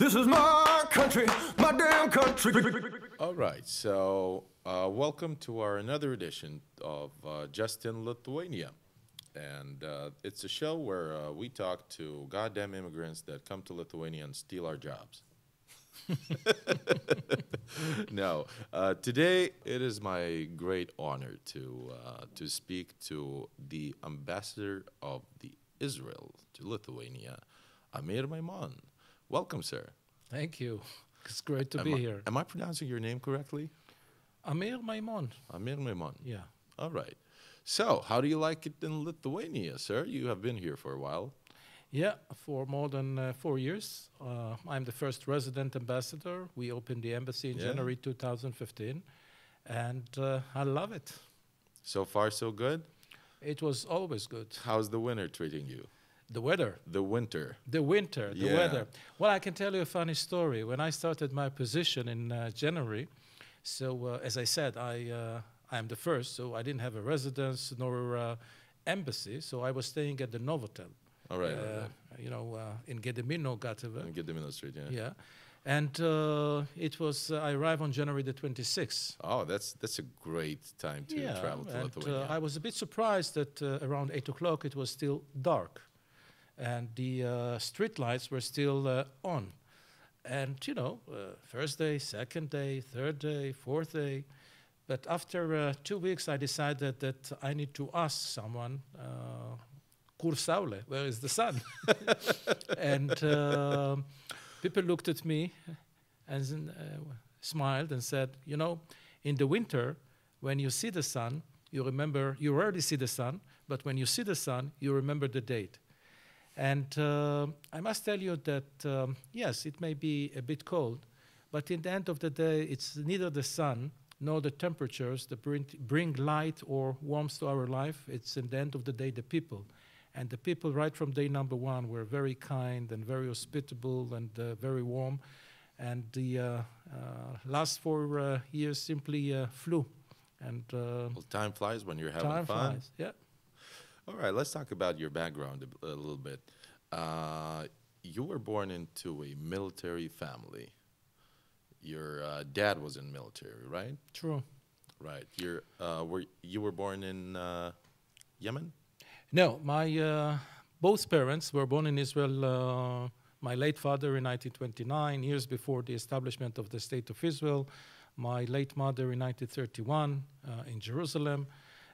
This is my country, my damn country. All right, so uh, welcome to our another edition of uh, Just in Lithuania. And uh, it's a show where uh, we talk to goddamn immigrants that come to Lithuania and steal our jobs. no, uh, today it is my great honor to uh, to speak to the ambassador of the Israel to Lithuania, Amir Maimon. Welcome, sir. Thank you. It's great to am be I, here. Am I pronouncing your name correctly? Amir Maimon. Amir Maimon. Yeah. All right. So, how do you like it in Lithuania, sir? You have been here for a while. Yeah, for more than uh, four years. Uh, I'm the first resident ambassador. We opened the embassy in Yeah. January 2015, and uh, I love it. So far, so good. It was always good. How's the winter treating you? The weather, The winter. the winter, the Yeah. weather. Well, I can tell you a funny story. When I started my position in uh, January, so uh, as I said, I uh, I'm the first, so I didn't have a residence nor uh, embassy, so I was staying at the Novotel. All right. uh, right. you know, uh, in Gedimino Gatvė. And in the street, yeah. Yeah. And uh, it was, uh, I arrived on January the 26th. Oh, that's that's a great time to travel to and Lithuania. I was a bit surprised that uh, around 8 o'clock it was still dark and the uh, street lights were still uh, on. And, you know, uh, first day, second day, third day, fourth day. But after uh, two weeks, I decided that I need to ask someone, uh, Saule, where is the sun? and uh, people looked at me and uh, smiled and said, you know, in the winter, when you see the sun, you remember, you rarely see the sun, but when you see the sun, you remember the date. And uh, I must tell you that, um, yes, it may be a bit cold, but in the end of the day, it's neither the sun nor the temperatures that bring, bring light or warmth to our life. It's in the end of the day, the people. And the people, right from day number one, were very kind and very hospitable and uh, very warm. And the uh, uh, last four uh, years simply uh, flew. And uh, well, time flies when you're having time fun. flies. Yeah. All right, let's talk about your background a little bit. Uh, you were born into a military family. Your uh, dad was in military, right? True. Right. You're, uh, were, you were born in uh, Yemen? No, my uh, both parents were born in Israel. Uh, my late father in 1929, years before the establishment of the State of Israel. My late mother in 1931 uh, in Jerusalem.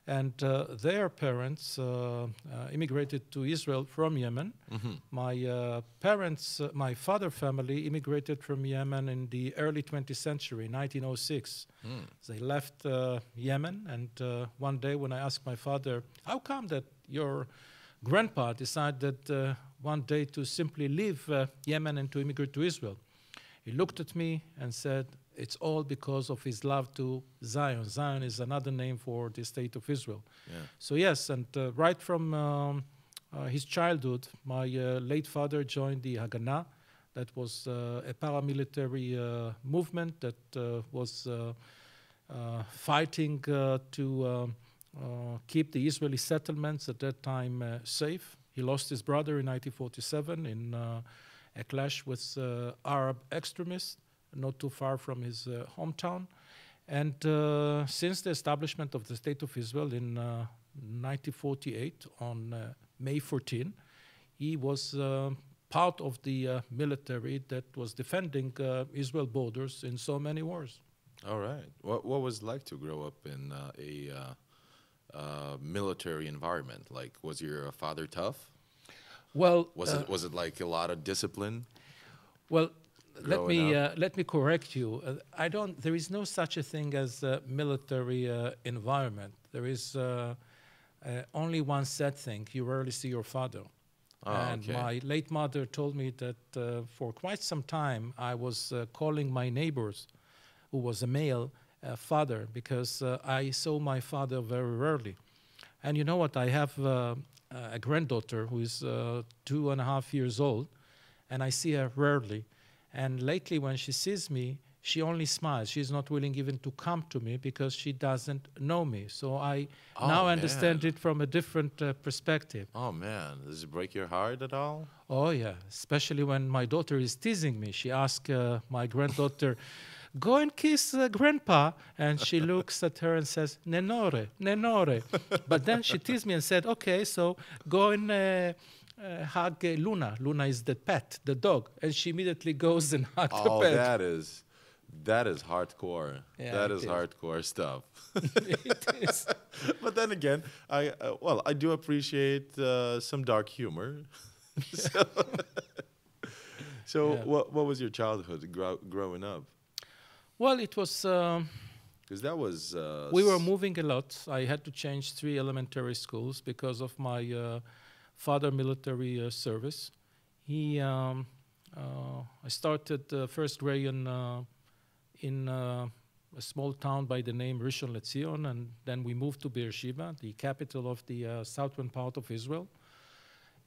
And uh, their parents uh, uh, immigrated to Israel from Yemen. Mm-hmm. My uh, parents, uh, my father family immigrated from Yemen in the early 20th century, 1906. They left uh, Yemen, and uh, one day when I asked my father, "How come that your grandpa decided uh, one day to simply leave uh, Yemen and to immigrate to Israel?" He looked at me and said, "It's all because of his love to Zion. Zion is another name for the state of Israel." Yeah. So yes, and uh, right from um, uh, his childhood, my uh, late father joined the Haganah. That was uh, a paramilitary uh, movement that uh, was uh, uh, fighting uh, to um, uh, keep the Israeli settlements at that time uh, safe. He lost his brother in 1947 in uh, a clash with uh, Arab extremists, not too far from his uh, hometown. And uh, since the establishment of the State of Israel in uh, 1948, on uh, May 14, he was part of the uh, military that was defending uh, Israel borders in so many wars. All right. What what was it like to grow up in uh, a uh, uh, military environment? Like, was your father tough? Well, Was uh, it was it like a lot of discipline? Well, let me uh, let me correct you. Uh, I don't. There is no such a thing as a military uh, environment. There is uh, uh, only one sad thing. You rarely see your father. Oh, and okay. my late mother told me that uh, for quite some time I was uh, calling my neighbors, who was a male, uh, father because uh, I saw my father very rarely. And you know what? I have uh, a granddaughter who is uh, two and a half years old, and I see her rarely. And lately, when she sees me, she only smiles. She's not willing even to come to me because she doesn't know me. So I Oh, now understand man. it from a different uh, perspective. Oh man, does it break your heart at all? Oh yeah, especially when my daughter is teasing me. She asks uh, my granddaughter, "Go and kiss uh, grandpa," and she looks at her and says, "Nenore, nenore." but then she teased me and said, "Okay, so go and." Uh, uh, hug uh, Luna. Luna is the pet, the dog, and she immediately goes and hugs Oh, the pet. Oh, that is that is hardcore. Yeah, that is is. hardcore stuff. it is. but then again, I uh, well, I do appreciate uh, some dark humor. so, so Yeah. what what was your childhood grow, growing up? Well, it was. Um, Because that was uh, we were moving a lot. I had to change three elementary schools because of my uh, father military uh, service. He, um, uh, I started uh, first grade in uh, in uh, a small town by the name Rishon LeZion, and then we moved to Beersheba, the capital of the southern part of Israel.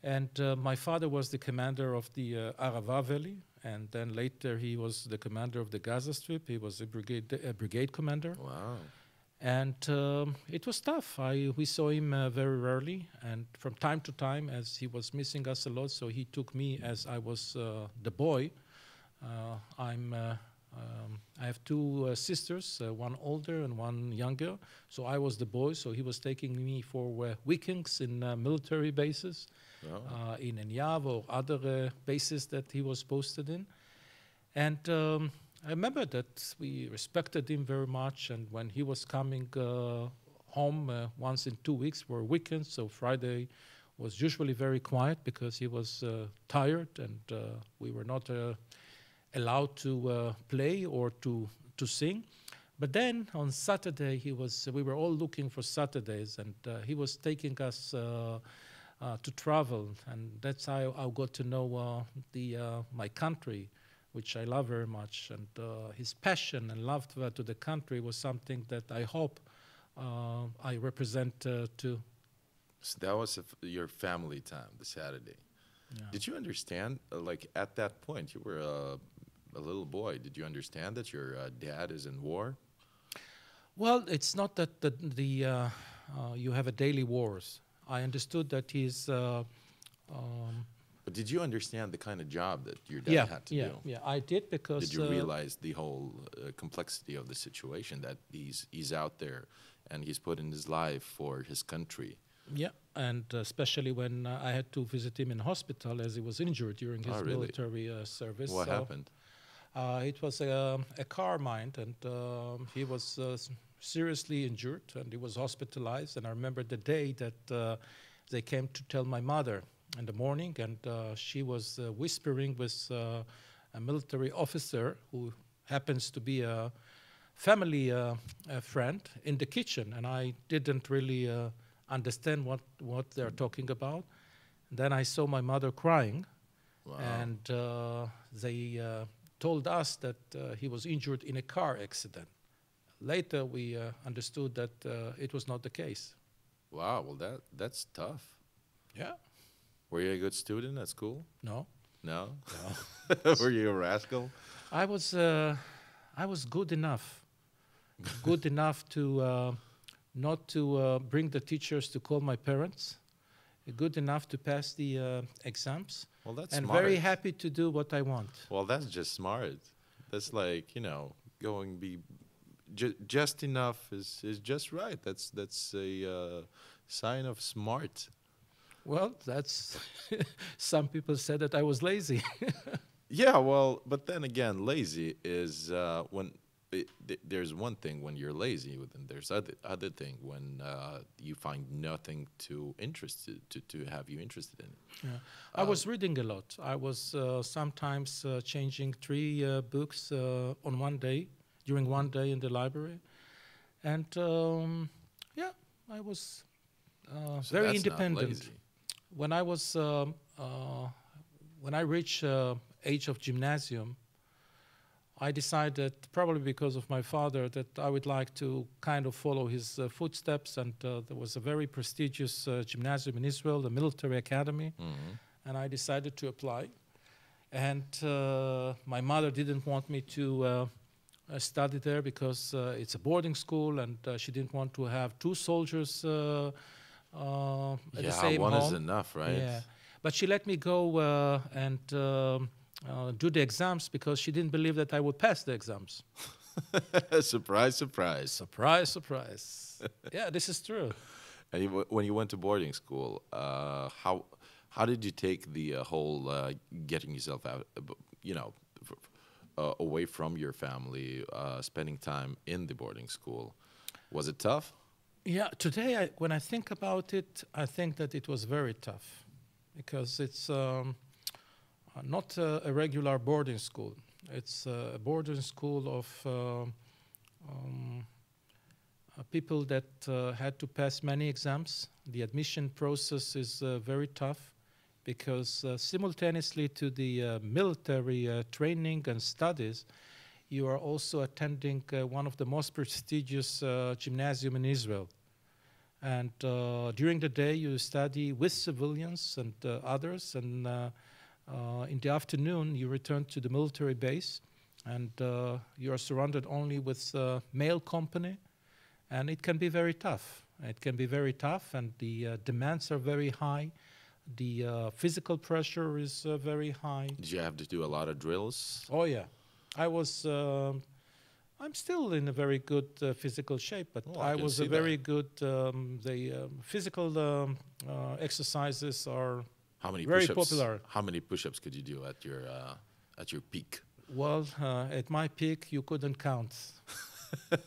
And my father was the commander of the Arava Valley, and then later he was the commander of the Gaza Strip. He was a brigade, a brigade commander. wow. And um, it was tough. I, we saw him uh, very rarely, and from time to time, as he was missing us a lot, so he took me as I was uh, the boy. Uh, I'm. Uh, um, I have two uh, sisters, uh, one older and one younger. So I was the boy. So he was taking me for uh, weekends in uh, military bases, in Enyav or other uh, bases that he was posted in. And um, I remember that we respected him very much. And when he was coming uh, home uh, once in two weeks for weekends, so Friday was usually very quiet because he was uh, tired and uh, we were not uh, allowed to uh, play or to, to sing. But then on Saturday, he was. We were all looking for Saturdays, and he was taking us to travel, and that's how I got to know the my country, which I love very much. And uh, his passion and love to, to the country was something that I hope uh, I represent uh, to. So that was a f your family time, the Saturday. Did you understand, uh, like at that point, you were uh, a little boy. Did you understand that your uh, dad is in war? Well, it's not that the, the uh, uh, you have a daily wars. I understood that he's. Uh, um, But did you understand the kind of job that your dad yeah, had to yeah, do? yeah. I did because. Did you uh, realize the whole uh, complexity of the situation that he's he's out there and he's put in his life for his country? Yeah, and uh, especially when uh, I had to visit him in hospital as he was injured during his Oh, really? military uh, service. What So, happened? Uh, it was a, a car mine, and um, he was uh, seriously injured, and he was hospitalized. And I remember the day that uh, they came to tell my mother in the morning, and uh, she was uh, whispering with uh, a military officer who happens to be a family uh, a friend in the kitchen, and I didn't really uh, understand what what they're talking about. And Then I saw my mother crying, Wow. and uh, they uh, told us that uh, he was injured in a car accident. Later, we uh, understood that uh, it was not the case. wow. Well, that that's tough. Yeah. Were you a good student at school? No. No. No. Were you a rascal? I was uh, I was good enough, good enough to uh, not to uh, bring the teachers to call my parents, good enough to pass the uh, exams, Well, that's and smart. very happy to do what I want. Well, that's just smart. That's like you know, going be ju- just enough is is just right. That's that's a uh, sign of smart. Well, that's some people said that I was lazy. Yeah, well, but then again, lazy is uh, when it, th- there's one thing when you're lazy, then there's other other thing when uh, you find nothing to interested to, to have you interested in. Yeah. I was reading a lot. I was uh, sometimes uh, changing three uh, books uh, on one day, during one day in the library. And um, yeah, I was uh, So very independent. When I was, um, uh, when I reached uh, age of gymnasium, I decided, probably because of my father, that I would like to kind of follow his uh, footsteps. And uh, there was a very prestigious uh, gymnasium in Israel, the Military Academy Mhm. and I decided to apply. And uh, my mother didn't want me to study there because uh, it's a boarding school, and uh, she didn't want to have two soldiers uh, yeah, one home. is enough, right? Yeah, but she let me go uh, and um, uh, do the exams because she didn't believe that I would pass the exams. surprise, surprise. Surprise, surprise. yeah, this is true. And you, when you went to boarding school, uh, how how did you take the uh, whole uh, getting yourself out, you know, uh, away from your family, uh, spending time in the boarding school? Was it tough? Yeah, today I, when I think about it, I think that it was very tough because it's um, uh, not a, a regular boarding school. It's a boarding school of uh, um, uh, people that uh, had to pass many exams. The admission process is uh, very tough because uh, simultaneously to the military training and studies, you are also attending one of the most prestigious gymnasium in Israel. And uh, during the day, you study with civilians and uh, others, and uh, uh, in the afternoon, you return to the military base, and uh, you are surrounded only with uh, male company, and it can be very tough. It can be very tough, and the uh, demands are very high. The uh, physical pressure is uh, very high. Did you have to do a lot of drills? Oh yeah, I was. um I'm still in a very good uh, physical shape, but Oh, I I was a that. very good. Um, the um, physical um, uh, exercises are How many Very push-ups? popular. How many push-ups could you do at your uh, at your peak? well uh, at my peak. You couldn't count.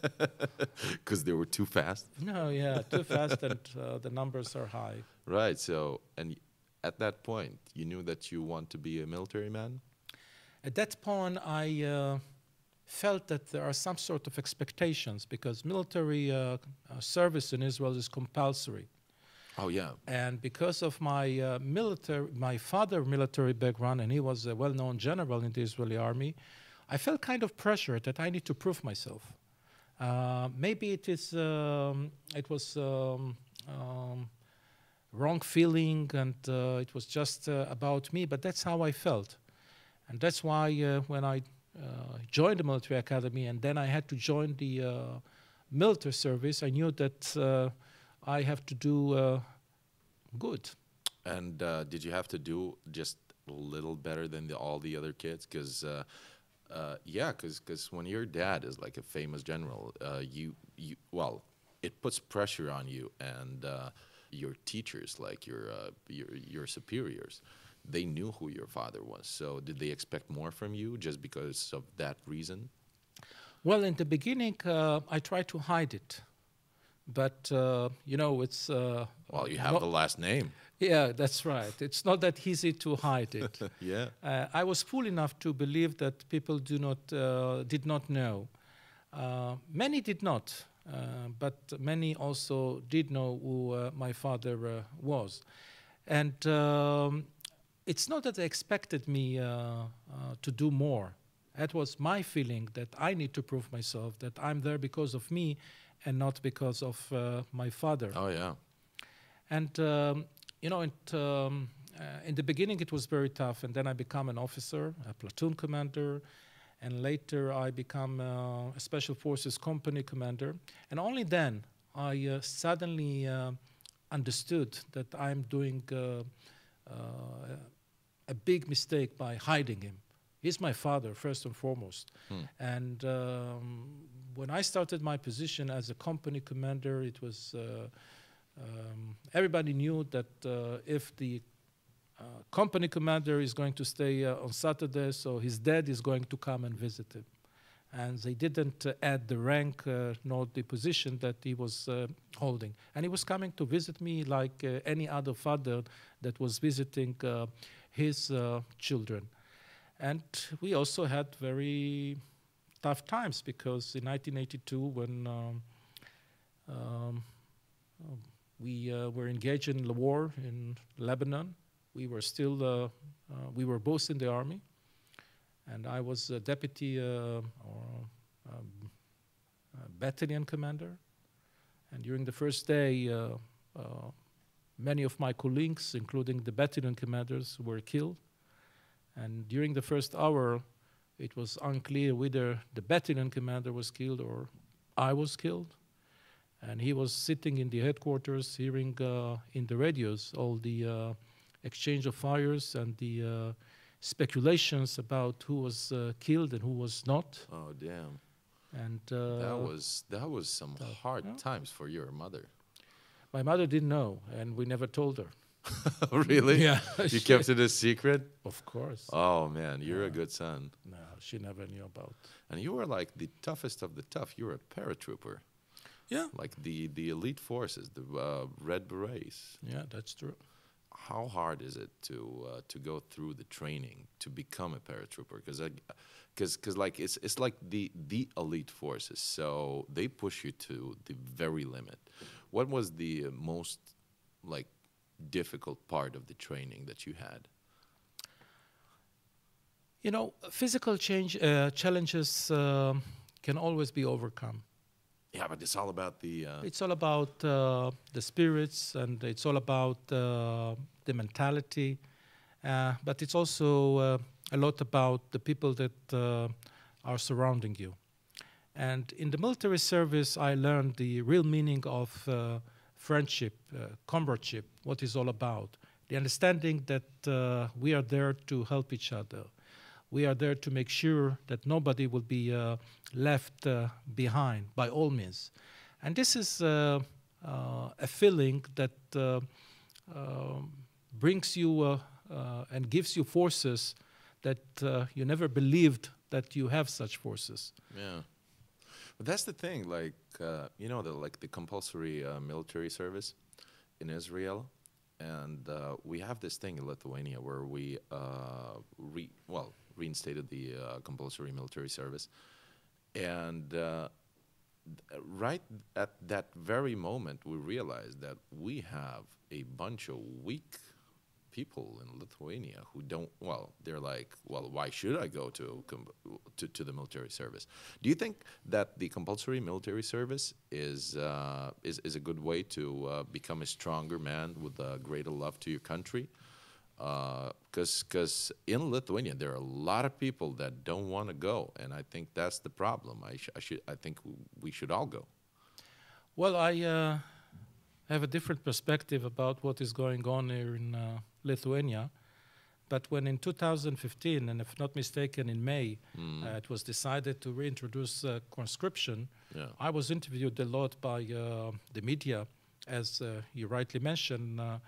Because they were too fast. No, yeah, too fast, and uh, the numbers are high. Right. So, and at that point, you knew that you want to be a military man. At that point, I uh, felt that there are some sort of expectations because military uh, uh, service in Israel is compulsory. Oh yeah. And because of my uh, military, my father military background, and he was a well-known general in the Israeli army, I felt kind of pressured that I need to prove myself. Uh, maybe it is, um, it was um, um, wrong feeling, and uh, it was just uh, about me. But that's how I felt, and that's why uh, when I joined the military academy, and then I had to join the uh, military service, I knew that. Uh, I have to do uh, good. And uh, did you have to do just a little better than the, all the other kids? Because uh, uh, yeah, because when your dad is like a famous general, uh, you you well, it puts pressure on you and uh, your teachers, like your uh, your your superiors. They knew who your father was. So did they expect more from you just because of that reason? Well, in the beginning, uh, I tried to hide it, but uh, you know, it's uh, Well, you have not- the last name. yeah, that's right. It's not that easy to hide it. Yeah. Uh, I was fool enough to believe that people do not uh, did not know. Uh, many did not, uh, but many also did know who uh, my father uh, was, and um, it's not that they expected me uh, uh, to do more. That was my feeling that I need to prove myself that I'm there because of me, and not because of uh, my father. Oh yeah. And um, you know, it, um, uh, in the beginning it was very tough, and then I become an officer, a platoon commander, and later I become uh, a special forces company commander. And only then I uh, suddenly uh, understood that I'm doing uh, uh, a big mistake by hiding him. He's my father first and foremost. Hmm. And um, when I started my position as a company commander, it was. Uh, um, everybody knew that uh, if the uh, company commander is going to stay uh, on Saturday, so his dad is going to come and visit him. And they didn't uh, add the rank uh, nor the position that he was uh, holding. And he was coming to visit me like uh, any other father that was visiting uh, his uh, children. And we also had very tough times because in 1982, when um, um, we uh, were engaged in the war in Lebanon. We were still, uh, uh, we were both in the army, and I was a deputy uh, or um, battalion commander. And during the first day, uh, many of my colleagues, including the battalion commanders, were killed. And during the first hour, It was unclear whether the battalion commander was killed or I was killed. And he was sitting in the headquarters, hearing uh, in the radios all the uh, exchange of fires and the uh, speculations about who was uh, killed and who was not. Oh damn. And uh, that was that was some that- hard yeah. times for your mother. My mother didn't know, and we never told her. really? Yeah, You she- kept it a secret? Of course. Oh man, you're a good son. no, she never knew about. And you were like the toughest of the tough. You were a paratrooper, Yeah. like the the elite forces, the uh, Red Berets. Yeah, that's true. How hard is it to uh, to go through the training to become a paratrooper? Because because because like it's it's like the the elite forces, so they push you to the very limit. What was the uh, most like difficult part of the training that you had? You know, physical change uh, challenges um can always be overcome. Yeah, but it's all about the. Uh, It's all about uh, the spirits and it's all about uh, the mentality, uh, but it's also uh, a lot about the people that uh, are surrounding you. And in the military service, I learned the real meaning of uh, friendship, uh, comradeship, what it's all about. The understanding that uh, we are there to help each other. We are there to make sure that nobody will be uh, left uh, behind by all means. And this is uh, a feeling that um, brings you and gives you forces that you never believed that you have such forces. Yeah, that's the thing. Like uh, you know, the like the compulsory uh, military service in Israel, and uh, we have this thing in Lithuania where we uh, re well reinstated the uh, compulsory military service, and. Uh, Right at that very moment, we realized that we have a bunch of weak people in Lithuania who don't. Well, they're like, well, why should I go to to, to the military service? Do you think that the compulsory military service is uh, is is a good way to uh, become a stronger man with a greater love to your country? Because because in Lithuania there are a lot of people that don't want to go, and I think that's the problem. I, sh- I should I think we should all go. Well, I uh, have a different perspective about what is going on here in uh, Lithuania. But when in 2015, and if not mistaken, in May, uh, it was decided to reintroduce uh, conscription, Yeah. I was interviewed a lot by uh, the media. As uh, you rightly mentioned, uh,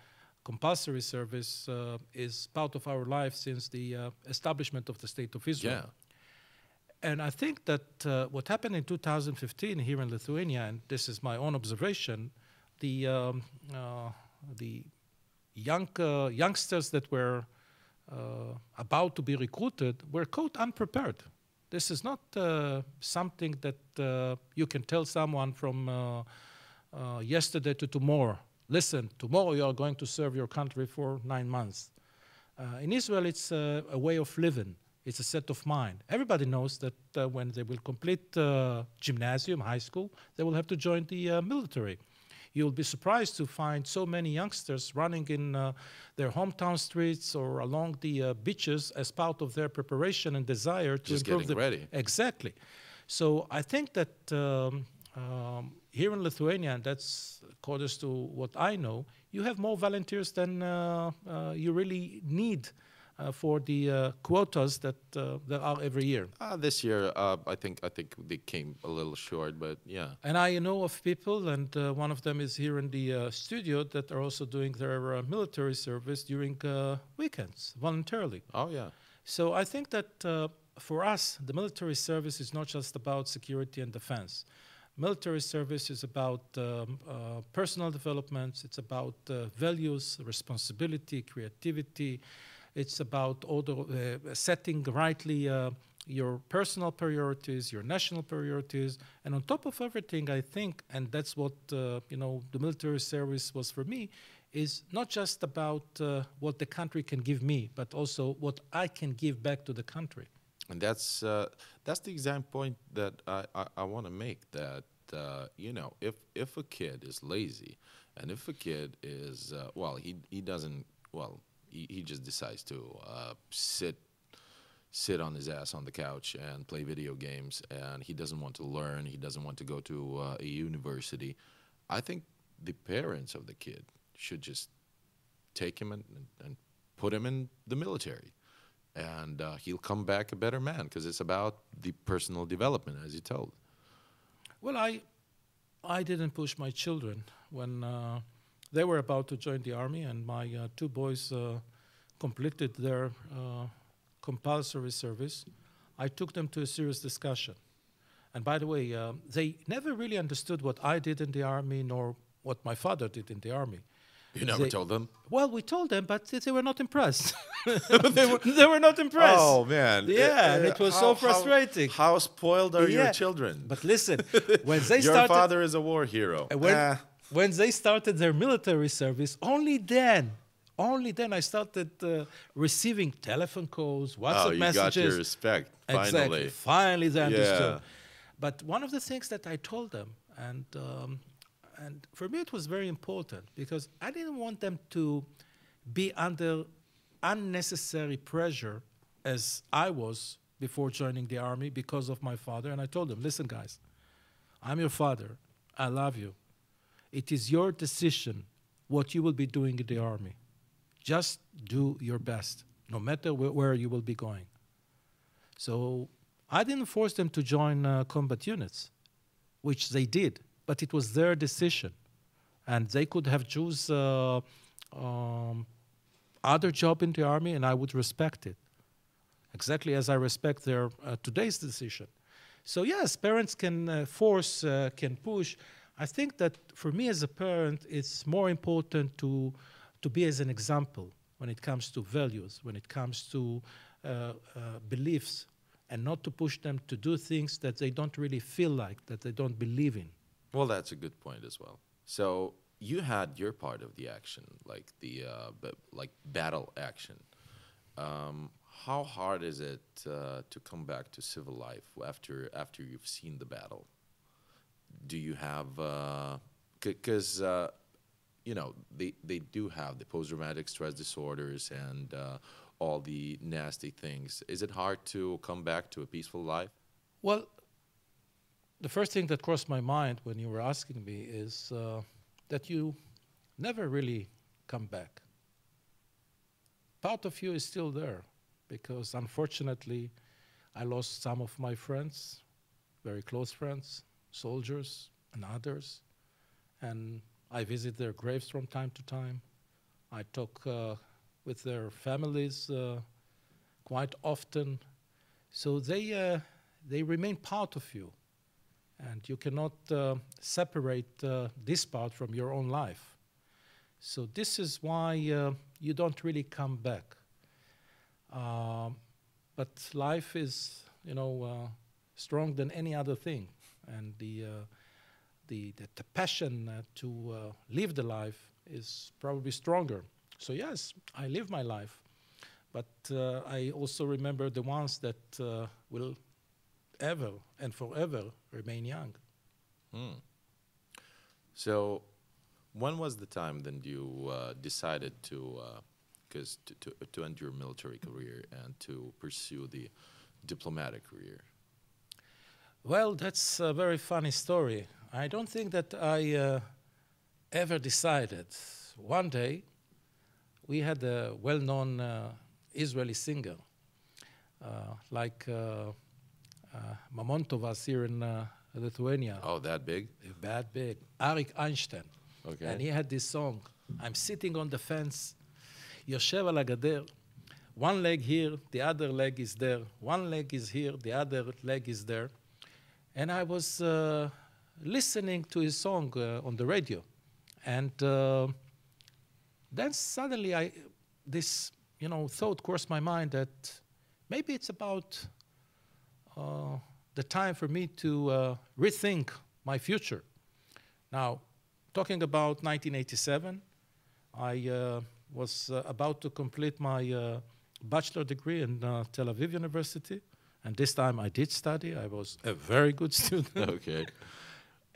compulsory service uh, is part of our life since the uh, establishment of the State of Israel. Yeah. And I think that uh, what happened in 2015 here in Lithuania, and this is my own observation, the um, uh, the young uh, youngsters that were uh, about to be recruited were caught unprepared. This is not something that you can tell someone from yesterday to tomorrow. Listen, tomorrow you are going to serve your country for nine months. In Israel, it's a way of living. It's a set of mind. Everybody knows that uh, when they will complete uh, gymnasium, high school, they will have to join the uh, military. You'll be surprised to find so many youngsters running in uh, their hometown streets or along the uh, beaches as part of their preparation and desire to Just improve getting the ready. Exactly. So I think that um, um, here in Lithuania, and that's according to what I know, you have more volunteers than uh, uh, you really need uh, for the uh, quotas that uh, there are every year. Uh, this year, uh, I think I think they came a little short, but yeah. And I know of people, and uh, one of them is here in the uh, studio, that are also doing their uh, military service during uh, weekends voluntarily. Oh yeah. So I think that uh, for us, the military service is not just about security and defense. Military service is about um, uh, personal developments. It's about uh, values, responsibility, creativity. It's about order, uh, setting rightly uh, your personal priorities, your national priorities, and on top of everything, I think, and that's what uh, you know, the military service was for me, is not just about uh, what the country can give me, but also what I can give back to the country. And that's uh, that's the exact point that I, I, I want to make. That uh, you know, if if a kid is lazy, and if a kid is well, he he doesn't well, he, just decides to uh, sit sit on his ass on the couch and play video games, and he doesn't want to learn. He doesn't want to go to uh, a university. I think the parents of the kid should just take him and, and, and put him in the military, and uh, he'll come back a better man because it's about the personal development, as you told. Well, I, I didn't push my children when uh, they were about to join the army, and my uh, two boys uh, completed their uh, compulsory service. I took them to a serious discussion. And by the way, uh, they never really understood what I did in the army nor what my father did in the army. You never They- told them. Well, we told them, but they were not impressed. they, were, they were not impressed. Oh man! Yeah, and it was so frustrating. How, spoiled are your children? But listen, when they your started, father is a war hero. When, Ah. When they started their military service, only then, only then I started uh, receiving telephone calls, WhatsApp oh, you got messages. your respect finally. Exactly. Finally, they understood. Yeah. But one of the things that I told them, and um, and for me it was very important because I didn't want them to be under unnecessary pressure as I was before joining the army because of my father. And I told them, listen, guys, I'm your father. I love you. It is your decision what you will be doing in the army. Just do your best, no matter wh- where you will be going. So I didn't force them to join uh, combat units, which they did, but it was their decision. And they could have choose uh, um, other job in the army, and I would respect it, exactly as I respect their uh, today's decision. So yes, parents can uh, force, uh, can push. I think that for me as a parent, it's more important to to be as an example when it comes to values, when it comes to uh, uh, beliefs, and not to push them to do things that they don't really feel like, that they don't believe in. Well, that's a good point as well. So you had your part of the action, like the uh, like battle action. Um, how hard is it uh, to come back to civil life after after you've seen the battle? Do you have because uh, you know they they do have the post traumatic stress disorders and uh, all the nasty things. Is it hard to come back to a peaceful life? Well, the first thing that crossed my mind when you were asking me is uh, that you never really come back. Part of you is still there because unfortunately I lost some of my friends, very close friends, soldiers and others, and I visit their graves from time to time. I talk uh, with their families uh, quite often. So they, uh, they remain part of you. And you cannot uh, separate uh, this part from your own life. So this is why uh, you don't really come back. But life is, you know, uh, strong than any other thing, and the uh, the, the, the passion uh, to uh, live the life is probably stronger. So yes, I live my life, but uh, I also remember the ones that uh, will ever and forever remain young. Hmm. So, when was the time then you uh, decided to, because to, to to end your military career and to pursue the diplomatic career? Well, that's a very funny story. I don't think that I uh, ever decided. One day, we had a well known uh, Israeli singer, uh, like uh, uh Mamontovas here in uh, Lithuania. Oh, that big? That big. Arik Einstein. Okay. And he had this song I'm sitting on the fence, Yoshev Lagader, One leg here, the other leg is there. One leg is here, the other leg is there. And I was uh, listening to his song uh, on the radio. And uh, then suddenly I, this, you know, thought crossed my mind that maybe it's about uh, the time for me to uh, rethink my future. Now, talking about 1987, I was about to complete my bachelor degree in Tel Aviv University, and this time I did study. I was a very good student. okay.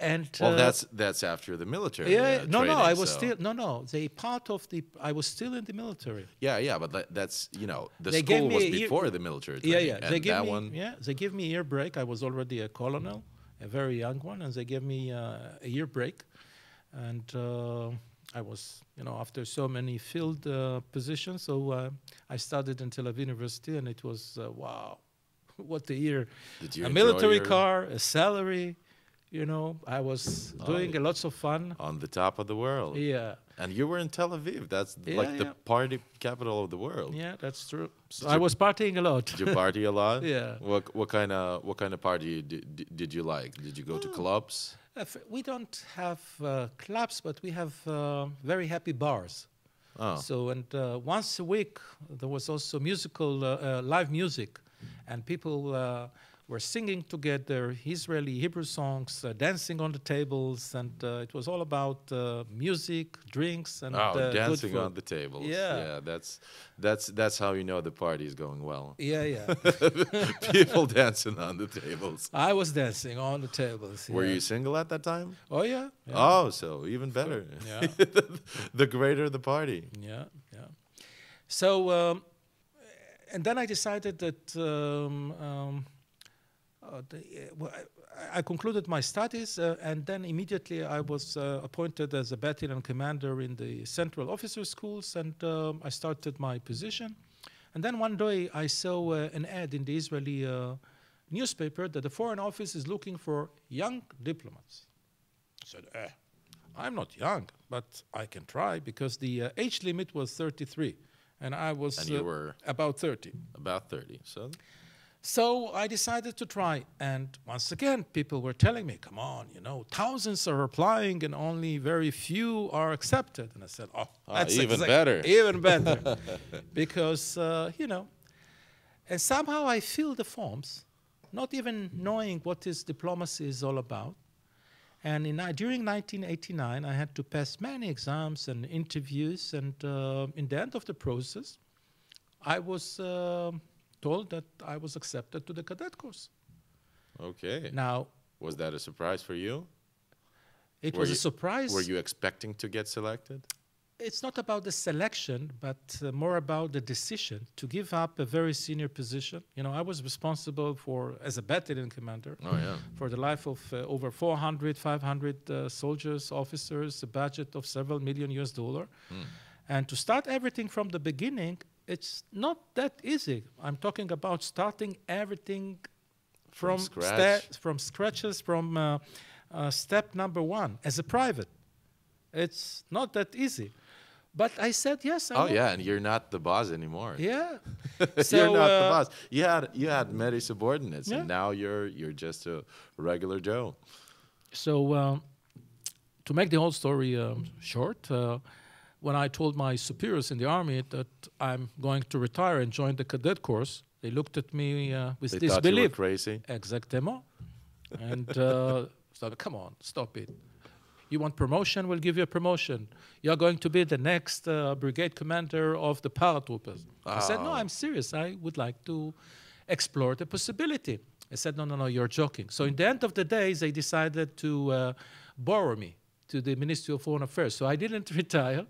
And Well, uh, that's that's after the military. yeah. uh, no, no, I training, was so- still no, no. They part of the. I was still in the military. Yeah, yeah, but that, that's you know the They school was year- before the military. Yeah, Training, yeah. And They give that me. one. Yeah, they give me a year break. I was already a colonel, a very young one, and they gave me uh, a year break, and uh, I was, you know, after so many field uh, positions, so uh, I studied in Tel Aviv University, and it was uh, wow, what a year! Did you a military your- car, a salary. You know, I was Oh, doing a lots of fun. on the top of the world. Yeah, And you were in Tel Aviv. That's Yeah, like the yeah. party capital of the world. yeah, that's true. So I was partying a lot. Did you party a lot? Yeah. What what kind of what kind of party did, did you like? Did you go to clubs? Uh, we don't have uh, clubs, but we have uh, very happy bars. Oh, So, and uh, once a week there was also musical, uh, uh, live music, and people uh, were singing together Israeli Hebrew songs, uh, dancing on the tables, and uh, it was all about uh, music, drinks, and oh, uh, good dancing food. on the tables. Yeah. yeah. That's that's that's how you know the party is going well. Yeah, yeah. People dancing on the tables. I was dancing on the tables. Were yeah. you single at that time? Oh yeah. yeah. Oh, so even better. Yeah. the greater the party. Yeah, yeah. So, um, and then I decided that um, um, uh, the, uh, well, I, I concluded my studies, uh, and then immediately I was uh, appointed as a battalion commander in the Central Officer Schools, and um, I started my position. And then one day I saw uh, an ad in the Israeli newspaper that the Foreign Office is looking for young diplomats. I said, eh, I'm not young, but I can try because the age limit was 33, and I was And you uh, were about 30. about 30. So So I decided to try, and once again, people were telling me, "Come on, you know, thousands are applying, and only very few are accepted." And I said, "Oh, Ah, that's even exact- better." even better," because uh, you know, and somehow I fill the forms, not even knowing what this diplomacy is all about. And in, uh, during 1989, I had to pass many exams and interviews, and uh, in the end of the process, I was um told that I was accepted to the cadet course. okay. Now, Was that a surprise for you? it Were was you- a surprise. Were you expecting to get selected? It's not about the selection, but uh, more about the decision to give up a very senior position. You know, I was responsible for, as a battalion commander, Oh yeah. for the life of uh, over 400, 500 uh, soldiers, officers, a budget of several million US dollar. Hmm. And to start everything from the beginning, it's not that easy. I'm talking about starting everything From from scratch. from scratches from uh, uh, step number one as a private. It's not that easy. But I said yes. I Oh will. yeah, and you're not the boss anymore. Yeah. you're So, not the uh, boss. You had you had many subordinates, Yeah. and now you're you're just a regular Joe. So, um, to make the whole story um, short, uh, when I told my superiors in the army that I'm going to retire and join the cadet course, they looked at me uh, with They thought you were disbelief. crazy. Exactement. and uh, so, come on, stop it. You want promotion? We'll give you a promotion. You're going to be the next uh, brigade commander of the paratroopers. I said, no, Oh. I'm serious. I would like to explore the possibility. I said, no, no, no, you're joking. So in the end of the day, they decided to uh, borrow me to the Ministry of Foreign Affairs. So I didn't retire.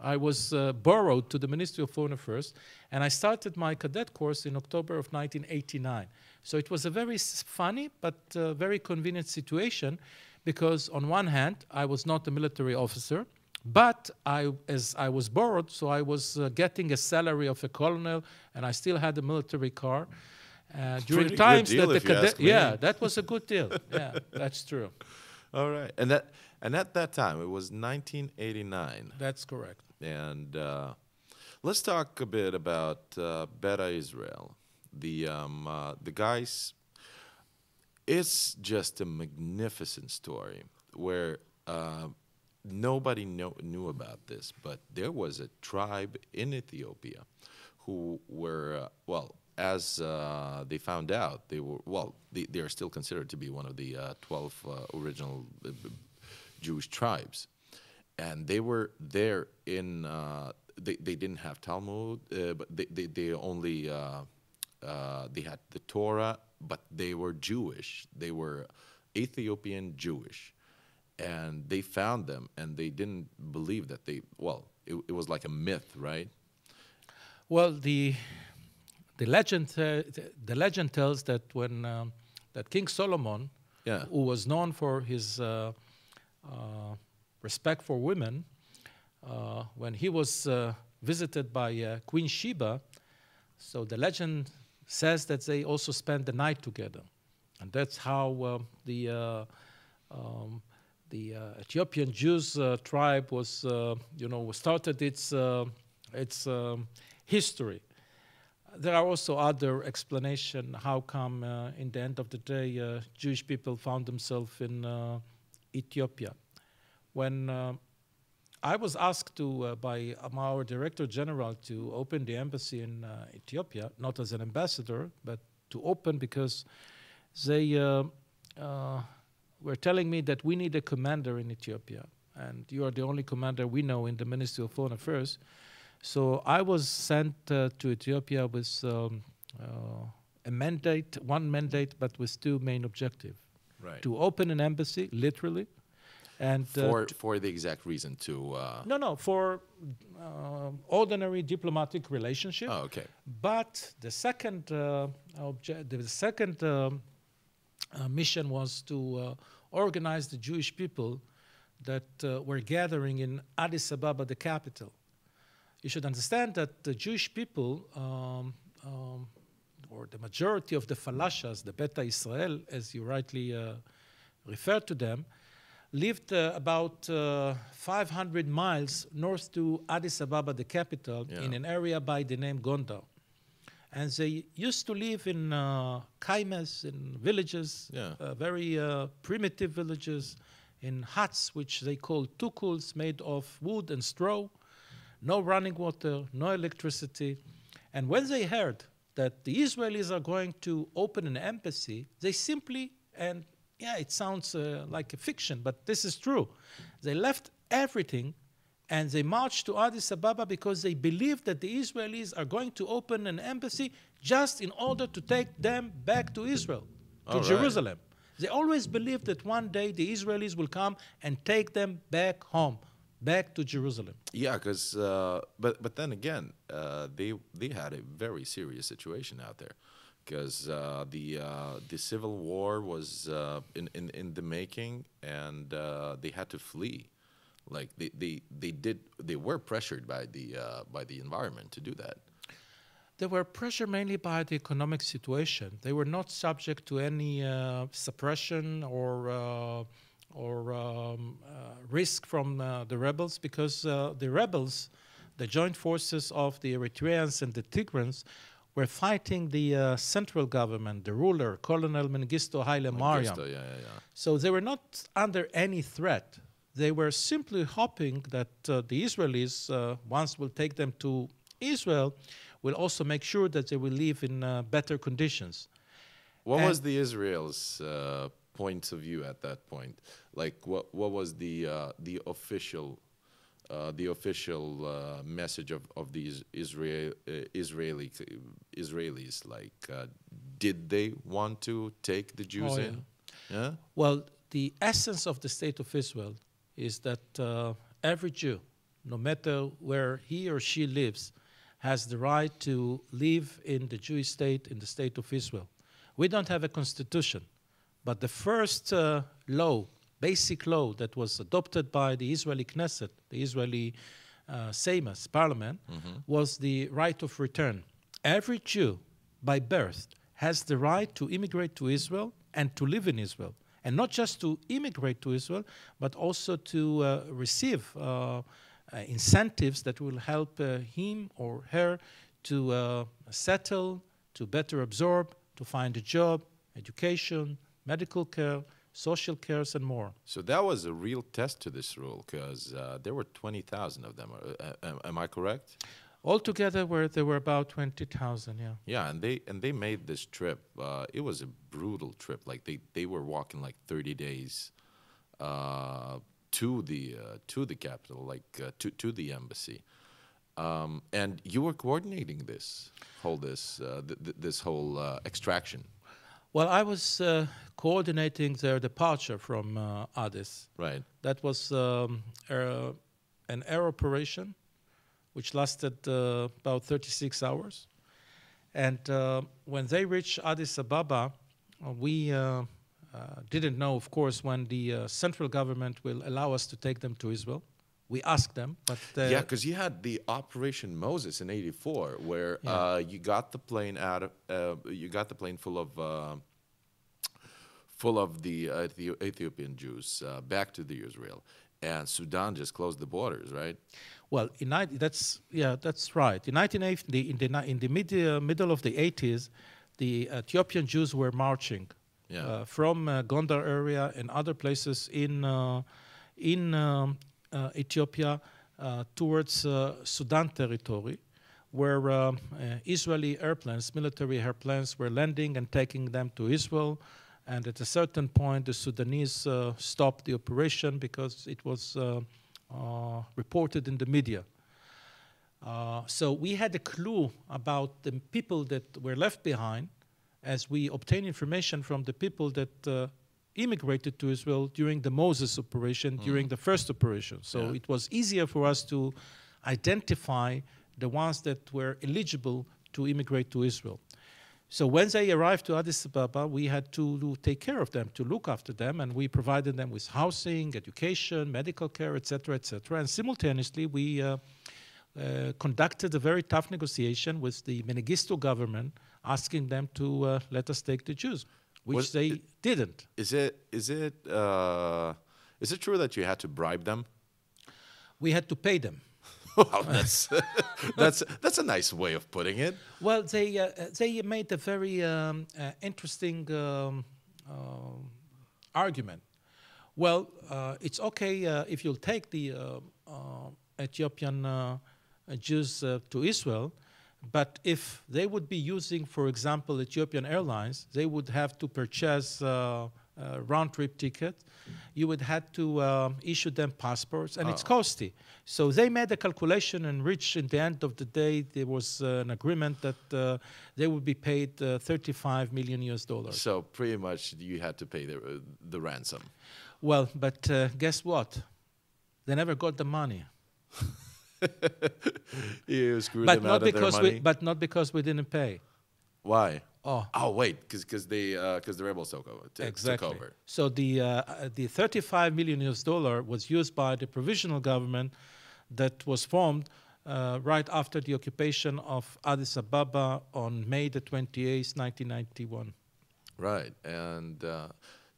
I was uh, borrowed to the Ministry of Foreign Affairs, and I started my cadet course in October of 1989. So it was a very funny but uh, very convenient situation because, on one hand, I was not a military officer, but I, as I was borrowed, so I was uh, getting a salary of a colonel, and I still had a military car. Uh, during times that the cadet, yeah, that was a good deal. yeah, that's true. All right, and that and at that time it was 1989, That's correct. and uh, let's talk a bit about uh, Beta Israel. The um, uh, the guys. It's just a magnificent story where uh, nobody know, knew about this, but there was a tribe in Ethiopia who were uh, well. As uh, they found out, they were well. They, they are still considered to be one of the uh, twelve uh, original uh, Jewish tribes, and they were there in. They they didn't have Talmud, but they they, they only uh, they had the Torah, but they were Jewish. They were Ethiopian Jewish. and they found them, and they didn't believe that they. Well, it, it was like a myth, right? Well, the the legend uh, the, the legend tells that when um, that King Solomon, Yeah. who was known for his uh, uh, respect for women, uh, when he was uh, visited by uh, Queen Sheba, so the legend says that they also spent the night together, and that's how uh, the uh, um, the uh, Ethiopian Jews uh, tribe was, uh, you know, started its its um, history. There are also other explanation how come in the end of the day Jewish people found themselves in Ethiopia. When I was asked to uh, by um, our director general to open the embassy in uh, Ethiopia, not as an ambassador, but to open because they uh, uh, were telling me that we need a commander in Ethiopia, and you are the only commander we know in the Ministry of Foreign Affairs. So I was sent uh, to Ethiopia with um, uh, a mandate, one mandate, but with two main objectives: Right. to open an embassy, literally, and uh, for for the exact reason to. Uh, no, no, for uh, ordinary diplomatic relationship. Oh, okay. But the second uh, obje- the second um, uh, mission was to uh, organize the Jewish people that uh, were gathering in Addis Ababa, the capital. You should understand that the Jewish people, um, um, or the majority of the falashas, the Beta Israel, as you rightly uh, referred to them, lived uh, about uh, 500 miles north to Addis Ababa, the capital, Yeah. in an area by the name Gondar. And they used to live in uh, kaimes, in villages, Yeah. uh, very uh, primitive villages, in huts which they called tukuls, made of wood and straw, no running water, no electricity. And when they heard that the Israelis are going to open an embassy, they simply, and yeah, it sounds uh, like a fiction, but this is true. They left everything and they marched to Addis Ababa because they believed that the Israelis are going to open an embassy just in order to take them back to Israel, to All right. Jerusalem. They always believed that one day the Israelis will come and take them back home, back to Jerusalem. Yeah, because uh, but but then again, uh, they they had a very serious situation out there, because uh, the uh, the civil war was uh, in, in in the making, and uh, they had to flee. Like they, they, they did they were pressured by the uh, by the environment to do that. They were pressured mainly by the economic situation. They were not subject to any uh, suppression or or um, risk from the rebels because the rebels, the joint forces of the Eritreans and the Tigrans, were fighting the uh, central government, the ruler, Colonel Mengistu Haile Mariam. Yeah, yeah, yeah. So they were not under any threat. They were simply hoping that uh, the Israelis, uh, once will take them to Israel, will also make sure that they will live in uh, better conditions. What And- was the Israel's uh, point of view at that point? Like, what what was the uh, the official uh, the official uh, message of of these Israel uh, Israeli Israelis? Like, uh, did they want to take the Jews Oh, yeah. in? Yeah. Well, the essence of the state of Israel is that uh, every Jew, no matter where he or she lives, has the right to live in the Jewish state, in the state of Israel. We don't have a constitution, but the first uh, law, basic law that was adopted by the Israeli Knesset, the Israeli uh, Seimas, parliament, was the right of return. Every Jew, by birth, has the right to immigrate to Israel and to live in Israel. And not just to immigrate to Israel, but also to uh, receive uh, uh, incentives that will help uh, him or her to uh, settle, to better absorb, to find a job, education, medical care, social cares, and more. So that was a real test to this rule because uh, there were twenty thousand of them. Uh, am- am I correct? Altogether, where there were about 20,000, yeah. Yeah, and they and they made this trip. Uh, it was a brutal trip. Like they, they were walking like thirty days uh, to the uh, to the capital, like uh, to to the embassy. Um, and you were coordinating this whole this uh, th- th- this whole uh, extraction. Well, I was uh, coordinating their departure from uh, Addis. Right. That was um, uh, an air operation which lasted uh, about 36 hours. And uh, when they reached Addis Ababa, uh, we uh, uh, didn't know, of course, when the uh, central government will allow us to take them to Israel. We asked them, but uh, yeah, because you had the Operation Moses in '84, where Yeah. uh, you got the plane out of, uh, you got the plane full of, uh, full of the uh, Ethiopian Jews uh, back to the Israel, and Sudan just closed the borders, right? Well, in that's yeah, that's right. In 1980, in the in the mid, uh, middle of the 80s, the Ethiopian Jews were marching Yeah. uh, from uh, Gondar area and other places in uh, in um, Ethiopia uh, towards uh, Sudan territory, where uh, Israeli airplanes, military airplanes, were landing and taking them to Israel. And at a certain point, the Sudanese uh, stopped the operation because it was uh, uh, reported in the media. Uh, so we had a clue about the people that were left behind as we obtained information from the people that uh, immigrated to Israel during the Moses operation, during the first operation. So Yeah. it was easier for us to identify the ones that were eligible to immigrate to Israel. So when they arrived to Addis Ababa, we had to, to take care of them, to look after them, and we provided them with housing, education, medical care, etc., etc. And simultaneously, we uh, uh, conducted a very tough negotiation with the Mengistu government, asking them to uh, let us take the Jews, which Was they it- didn't. Is it is it uh, is it true that you had to bribe them? We had to pay them. wow, that's that's that's a nice way of putting it. Well, they uh, they made a very um, uh, interesting um, um argument. Well, uh, it's okay uh, if you'll take the uh, uh, Ethiopian uh, uh, Jews uh, to Israel, but if they would be using, for example, Ethiopian Airlines, they would have to purchase uh, a round-trip ticket. You would have to um, issue them passports, and it's Oh. costly. So they made a calculation and reached, in the end of the day, there was uh, an agreement that uh, they would be paid uh, 35 million US dollars. So pretty much you had to pay the uh, the ransom. Well, but uh, guess what? They never got the money. You screwed But them out not of their because money. we, but not because we didn't pay. Why? Oh, Oh wait, because they because the rebels took over. exactly. Took over. So the uh, uh, the 35 million US dollar was used by the provisional government that was formed uh, right after the occupation of Addis Ababa on May the 28th, 1991. Right, and uh,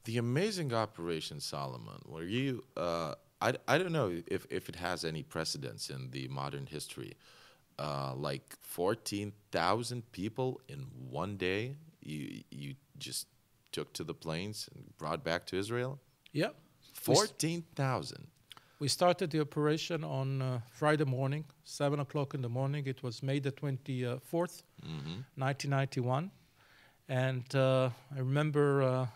the amazing Operation Solomon, where you, uh, I, I don't know if, if it has any precedence in the modern history, uh, like 14,000 people in one day you, you just took to the planes and brought back to Israel? Yeah. 14,000. We started the operation on uh, Friday morning, 7 o'clock in the morning. It was May the 24th, hmm 1991. And uh, I remember uh,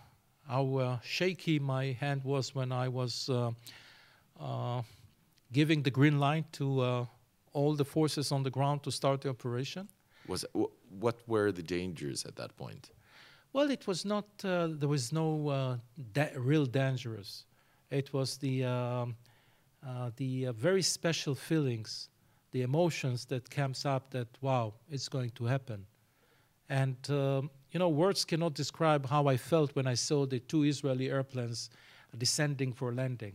how uh, shaky my hand was when I was uh, giving the green light to uh, all the forces on the ground to start the operation. Was wh- what were the dangers at that point? Well, it was not. Uh, there was no uh, da- real dangerous. It was the um, uh, the uh, very special feelings, the emotions that comes up. That wow, it's going to happen, and um, you know, words cannot describe how I felt when I saw the two Israeli airplanes descending for landing.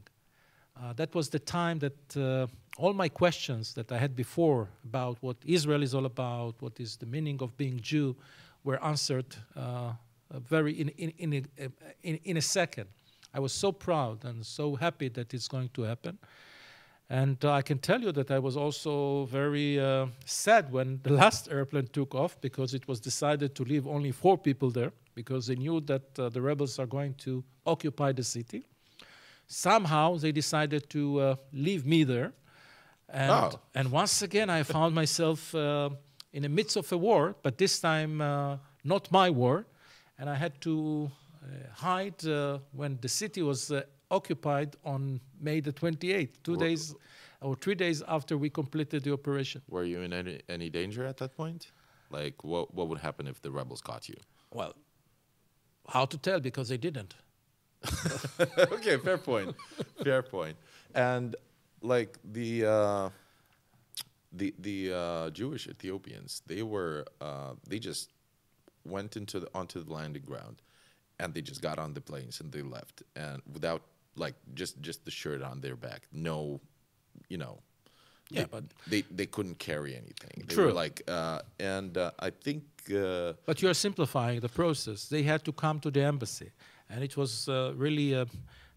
Uh, that was the time that uh, all my questions that I had before about what Israel is all about, what is the meaning of being Jew, were answered uh, uh, very in, in, in, a, in, in a second. I was so proud and so happy that it's going to happen. And uh, I can tell you that I was also very uh, sad when the last airplane took off because it was decided to leave only four people there because they knew that the rebels are going to occupy the city. Somehow they decided to uh, leave me there. And, Oh. and once again, I found myself uh, in the midst of a war, but this time uh, not my war. And I had to uh, hide uh, when the city was uh, occupied on May the 28th, two days or three days after we completed the operation. Were you in any, any danger at that point? Like, what, what would happen if the rebels caught you? Well, How to tell? Because they didn't. okay, fair point. fair point. And like the uh, the the uh, Jewish Ethiopians, they were uh, they just went into the, onto the landing ground, and they just got on the planes and they left, and without like just just the shirt on their back, no, you know. Yeah, they, but- they they couldn't carry anything. They True. were like, uh, and uh, I think uh, But you're simplifying the process. They had to come to the embassy, and it was uh, really uh,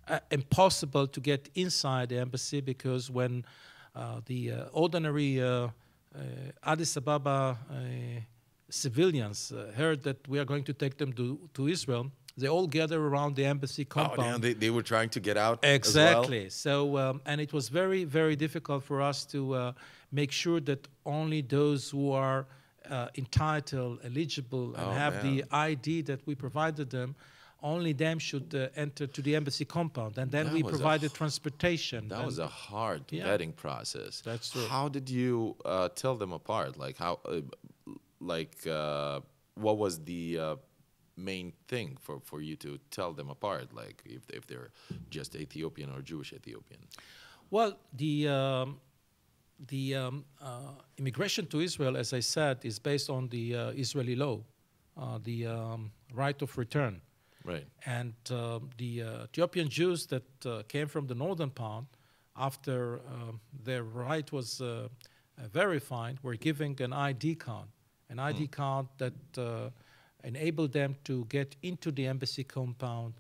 uh, impossible to get inside the embassy because when uh, the uh, ordinary uh, uh, Addis Ababa uh, civilians uh, heard that we are going to take them to, to Israel, they all gather around the embassy oh, compound. damn, they, they were trying to get out. as well? Exactly. So, um, and it was very, very difficult for us to uh, make sure that only those who are uh, entitled, eligible, and Oh, have man. the ID that we provided them, only them should uh, enter to the embassy compound. And then That we provided transportation. That was a hard Yeah. vetting process. That's true. How did you uh, tell them apart? Like how, uh, like uh, what was the uh, main thing for, for you to tell them apart? Like if if they're just Ethiopian or Jewish Ethiopian? Well, the um, the um, uh, immigration to Israel, as I said, is based on the uh, Israeli law, uh, the um, right of return. Right. And um, the uh, Ethiopian Jews that uh, came from the northern part, after um, their right was uh, verified, were given an ID card, an ID card that uh, enabled them to get into the embassy compound,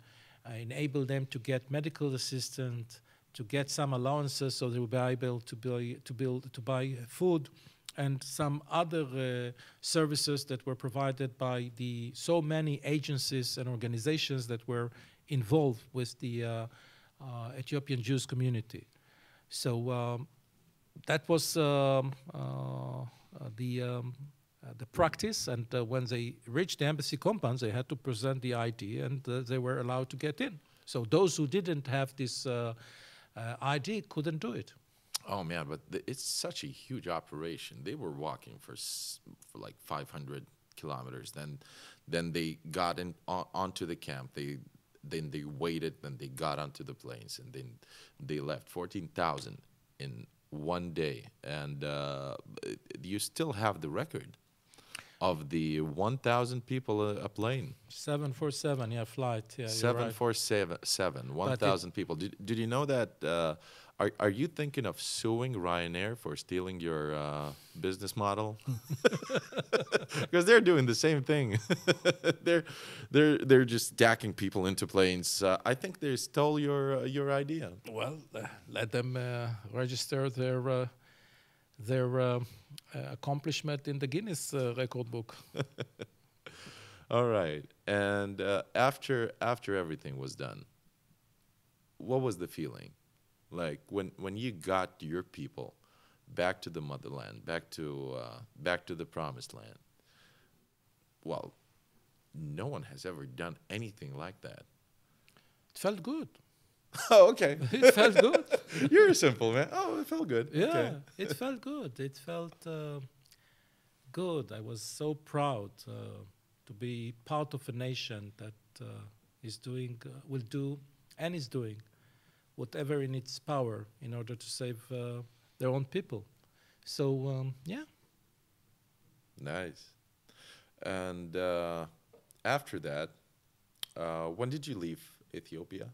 uh, enabled them to get medical assistance, to get some allowances, so they would be able to buy, to build, to buy food, and some other uh, services that were provided by the so many agencies and organizations that were involved with the uh, uh, Ethiopian Jews community. So um, that was um, uh, the um, uh, the practice, and uh, when they reached the embassy compounds, they had to present the ID, and they were allowed to get in. So those who didn't have this ID couldn't do it. Oh man, but th- it's such a huge operation. They were walking for for like 500 kilometers. Then, then they got in on, onto the camp. They then they waited. Then they got onto the planes, and then they left 14,000 in one day. And uh, you still have the record of the 1,000 people a, a plane. Seven four seven, yeah, flight. Yeah, you're Seven right. four seven seven one But it- thousand people. Did, did you know that? Uh, are are you thinking of suing Ryanair for stealing your uh, business model? Because they're doing the same thing. they're they're they're just stacking people into planes. Uh, I think they stole your uh, your idea. Well, uh, let them uh, register their uh, their accomplishment in the Guinness uh, record book. All right. And uh, after after everything was done, what was the feeling? Like when when you got your people back to the motherland, back to uh, back to the promised land. Well, no one has ever done anything like that. It felt good. Oh, okay. It felt good. You're a simple man. Oh, it felt good. Yeah, Okay. it felt good. It felt uh, good. I was so proud uh, to be part of a nation that uh, is doing, uh, will do, and is doing whatever in its power in order to save uh, their own people. So um, yeah, Nice. And uh, after that, uh, when did you leave Ethiopia?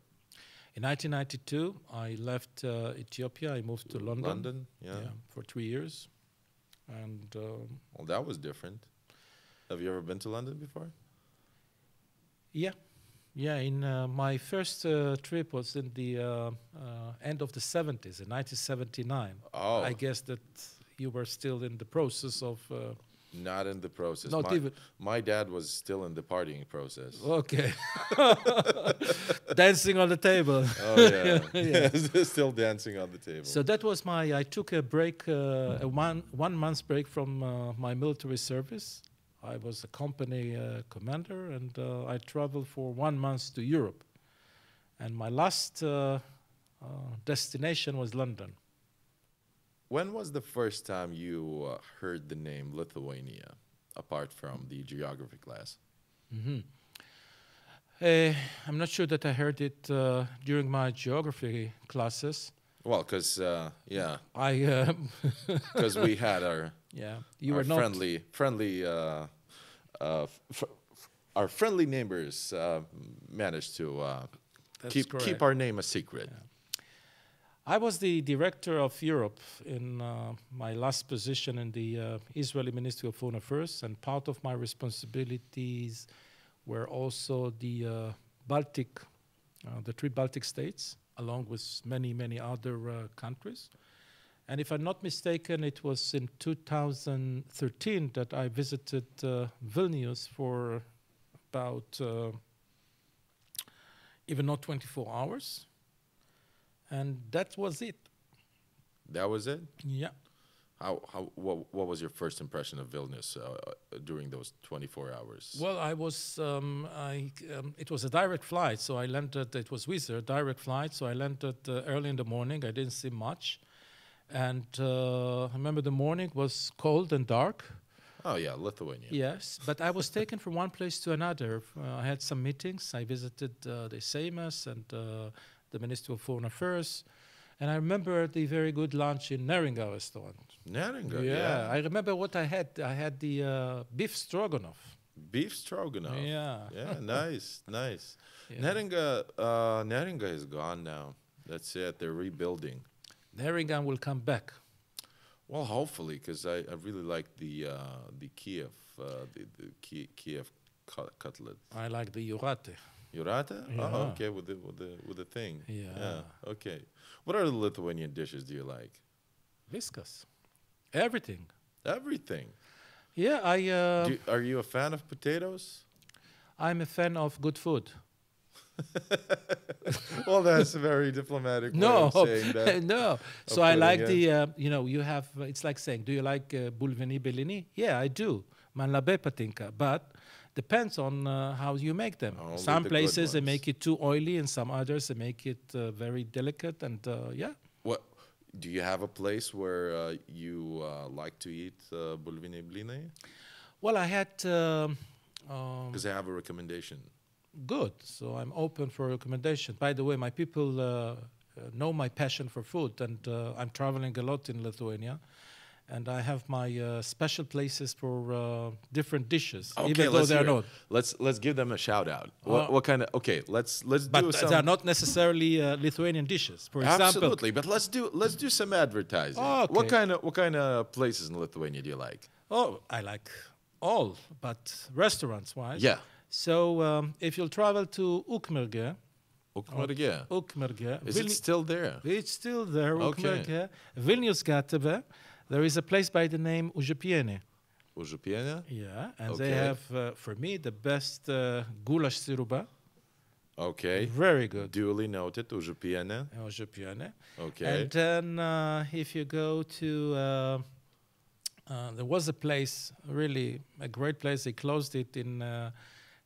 in 1992 I left uh, Ethiopia. I moved to London. London. Yeah. for three years, and um, Well, that was different. Have you ever been to London before? Yeah, yeah. In uh, my first uh, trip was in the uh, uh, end of the 70s, in 1979. Oh, I guess that you were still in the process of. Uh, not in the process. not my, even. my dad was still in the partying process. Okay. Dancing on the table. Oh yeah, Yeah. still dancing on the table. So that was my. I took a break, uh, a one one month break from uh, my military service. I was a company uh, commander, and uh, I traveled for one month to Europe. And my last uh, uh, destination was London. when was the first time you uh, heard the name Lithuania, apart from the geography class? hmm Uh, I'm not sure that I heard it uh, during my geography classes. Well, because uh, yeah, I because we had our yeah, you our were not friendly friendly uh, uh, our friendly neighbors uh, managed to uh, keep correct. keep our name a secret. I was the director of Europe in uh, my last position in the uh, Israeli Ministry of Foreign Affairs, and part of my responsibilities were also the uh, Baltic, uh, the three Baltic states, along with many, many other uh, countries. And if I'm not mistaken, it was in 2013 that I visited uh, Vilnius for about uh, even not 24 hours. And that was it. That was it. Yeah. How how what what was your first impression of Vilnius uh, uh, during those 24 hours? Well, I was, um, I, um, it was a direct flight, so I landed, it was Wizz Air, direct flight, so I landed uh, early in the morning. I didn't see much. And uh, I remember the morning was cold and dark. Oh yeah, Lithuania. Yes, but I was taken from one place to another. Uh, I had some meetings. I visited uh, the Seimas and uh, the Ministry of Foreign Affairs. And I remember the very good lunch in Neringa restaurant. Neringa. yeah, Yeah. I remember what I had. I had the uh, beef stroganoff. Beef stroganoff. Yeah. Yeah, nice, nice. Yeah. Neringa, uh, Neringa is gone now. That's it. They're rebuilding. Neringa will come back. Well, hopefully, because I, I really like the uh, the Kiev uh, the, the Ki- Kiev cutlet. I like the Jurate. Jurata? Yeah. Oh, okay, with the with the with the thing. Yeah. Okay. What other Lithuanian dishes do you like? Viskas. Everything. Everything. Yeah, I, uh, do, are you a fan of potatoes? I'm a fan of good food. well, that's a very diplomatic way No, of saying that. no. So I like it. the, uh, you know, you have, uh, it's like saying, do you like uh, bulveni bellini? Yeah, I do. Man labe patinka. But depends on uh, how you make them. Only some the places they make it too oily, and some others they make it uh, very delicate. And uh, yeah, What do you have a place where uh, you uh, like to eat uh, bulvini bline? well, I had um, um, Because I have a recommendation. Good. So I'm open for recommendation. By the way, my people uh, uh, know my passion for food, and uh, I'm traveling a lot in Lithuania. And I have my uh, special places for uh, different dishes, even though let's they're not. Let's let's give them a shout out. What, Uh, what kind of? Okay, let's let's But do some. they're not necessarily Lithuanian dishes. For example, Absolutely, but let's do let's do some advertising. Oh, What kind of what kind of places in Lithuania do you like? oh, I like all, but restaurants-wise. Yeah, So um, if you'll travel to Ukmergė, Ukmergė. Ukmergė, Is it still there? It's still there, Okay. Ukmergė, Vilniaus Gatvė. There is a place by the name Užipienė. Užupienė? Yeah, and Okay. they have, uh, for me, the best uh, goulash siruba. Okay. Very good. Duly noted. Užupienė. Užipienė. Okay. And then uh, if you go to, uh, uh, there was a place, really a great place. They closed it in uh,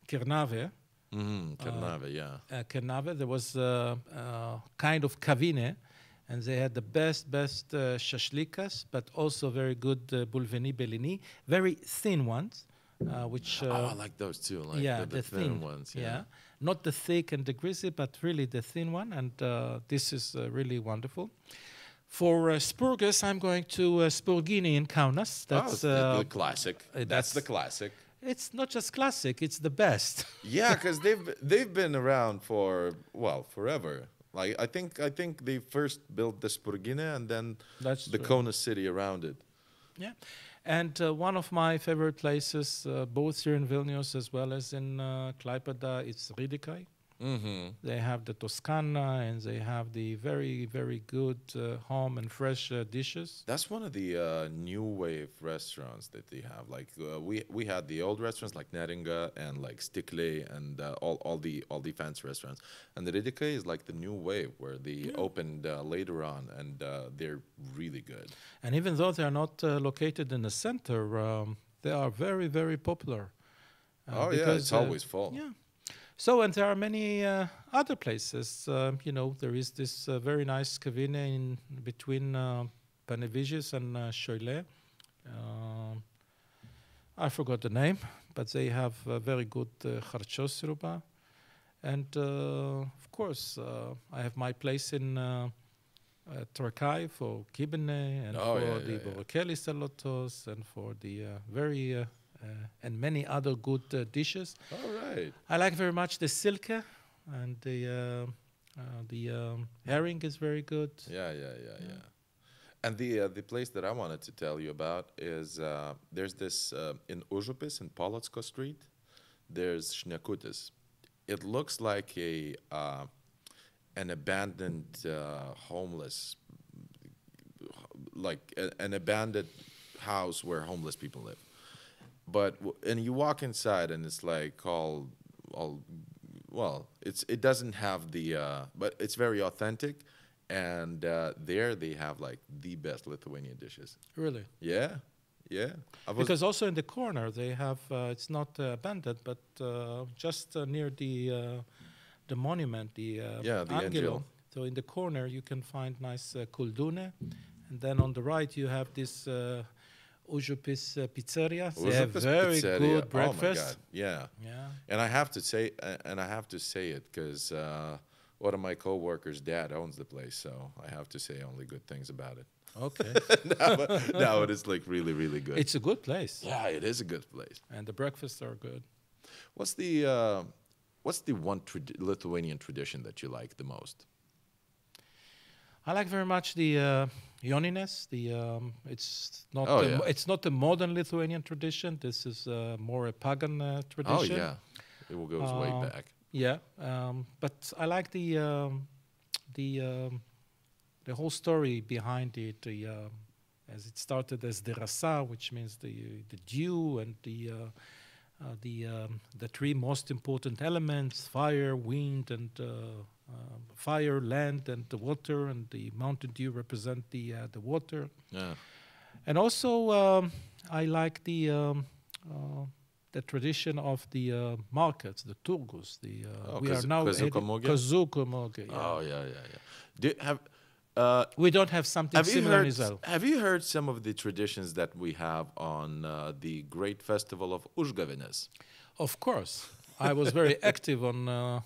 Kernave. mm-hmm. Kernave, yeah. Uh, Kernave. There was uh, uh, kind of kavine, and they had the best, best uh, shashlikas, but also very good uh, bulveni bellini, very thin ones, uh, which. Uh, oh, I like those too. Like yeah, the, the, thin, ones. Yeah. Not the thick and the greasy, but really the thin one. And uh, this is uh, really wonderful. For uh, Spurgis, I'm going to uh, Spurgini in Kaunas. That's oh, the, uh, the classic. uh, that's, that's- the classic. It's not just classic; it's the best. Yeah, because they've they've been around for well forever. Like I think I think they first built the Spurgine and then That's the true. Kona city around it. yeah, and uh, one of my favorite places, uh, both here in Vilnius as well as in uh, Klaipeda, it's Ridikai. Mm-hmm. They have the Toscana, and they have the very, very good uh, home and fresh uh, dishes. That's one of the uh, new wave restaurants that they have. Like uh, we we had the old restaurants like Neringa and like Stikle and uh, all all the all the fancy restaurants. And the Ridike is like the new wave where they opened uh, later on and uh, they're really good. And even though they are not uh, located in the center, um, they are very, very popular. Uh, oh yeah, it's always full. Yeah. So, and there are many uh, other places. Um, you know, there is this uh, very nice kavine in between uh, and uh, Cholet. Um, I forgot the name, but they have uh, very good uh. And uh, of course, uh, I have my place in uh, uh, Trakai for kibene and Oh, for yeah, the yeah, yeah. salotos and for the uh, very uh, uh, and many other good uh, dishes. All right. I like very much the silke and the uh, uh, the um, herring is very good. Yeah, yeah, yeah, yeah. And the uh, the place that I wanted to tell you about is uh, there's this uh, in Užupis in Polotsko Street. There's Šnekutis. It looks like a uh, an abandoned uh, homeless, like a, an abandoned house where homeless people live. But and you walk inside and it's like all all well, it's it doesn't have the uh, but it's very authentic, and uh, there they have like the best Lithuanian dishes. Really. Yeah, yeah. Because also in the corner they have uh, it's not uh, abandoned, but uh, just uh, near the uh, the monument, the uh, Yeah, the Angelo. Angelo. So in the corner you can find nice uh, kuldune, and then on the right you have this uh, Užupis uh, pizzeria. They have very pizzeria, good Oh my breakfast. god, yeah. Yeah. And I have to say, uh, and I have to say it because uh, one of my coworkers' dad owns the place, so I have to say only good things about it. Okay. now, but, no, it is like really, really good. it's a good place, yeah, it is a good place. and the breakfasts are good. What's the uh, what's the one trad- Lithuanian tradition that you like the most? I like very much the uh, Jonines. The um, it's not Oh, a yeah. it's not a modern Lithuanian tradition. This is uh, more a pagan uh, tradition. Oh yeah, it will goes Uh, way back. Yeah, um, but I like the um, the um, the whole story behind it. The, um, as it started as the rasa, which means the the dew and the uh, uh, the um, the three most important elements: fire, wind, and uh, uh, fire, land, and the water. And the mountain dew represent the uh, the water. Yeah. And also, um, I like the um, uh, the tradition of the uh, markets, the turgus. The uh, Oh, we are now Kaziuko heading- Mugė? Yeah. Oh yeah, yeah, yeah. Do have uh, We don't have something have you similar in heard Israel. have you heard some of the traditions that we have on uh, the great festival of Užgavėnes? Of course, I was very active on uh,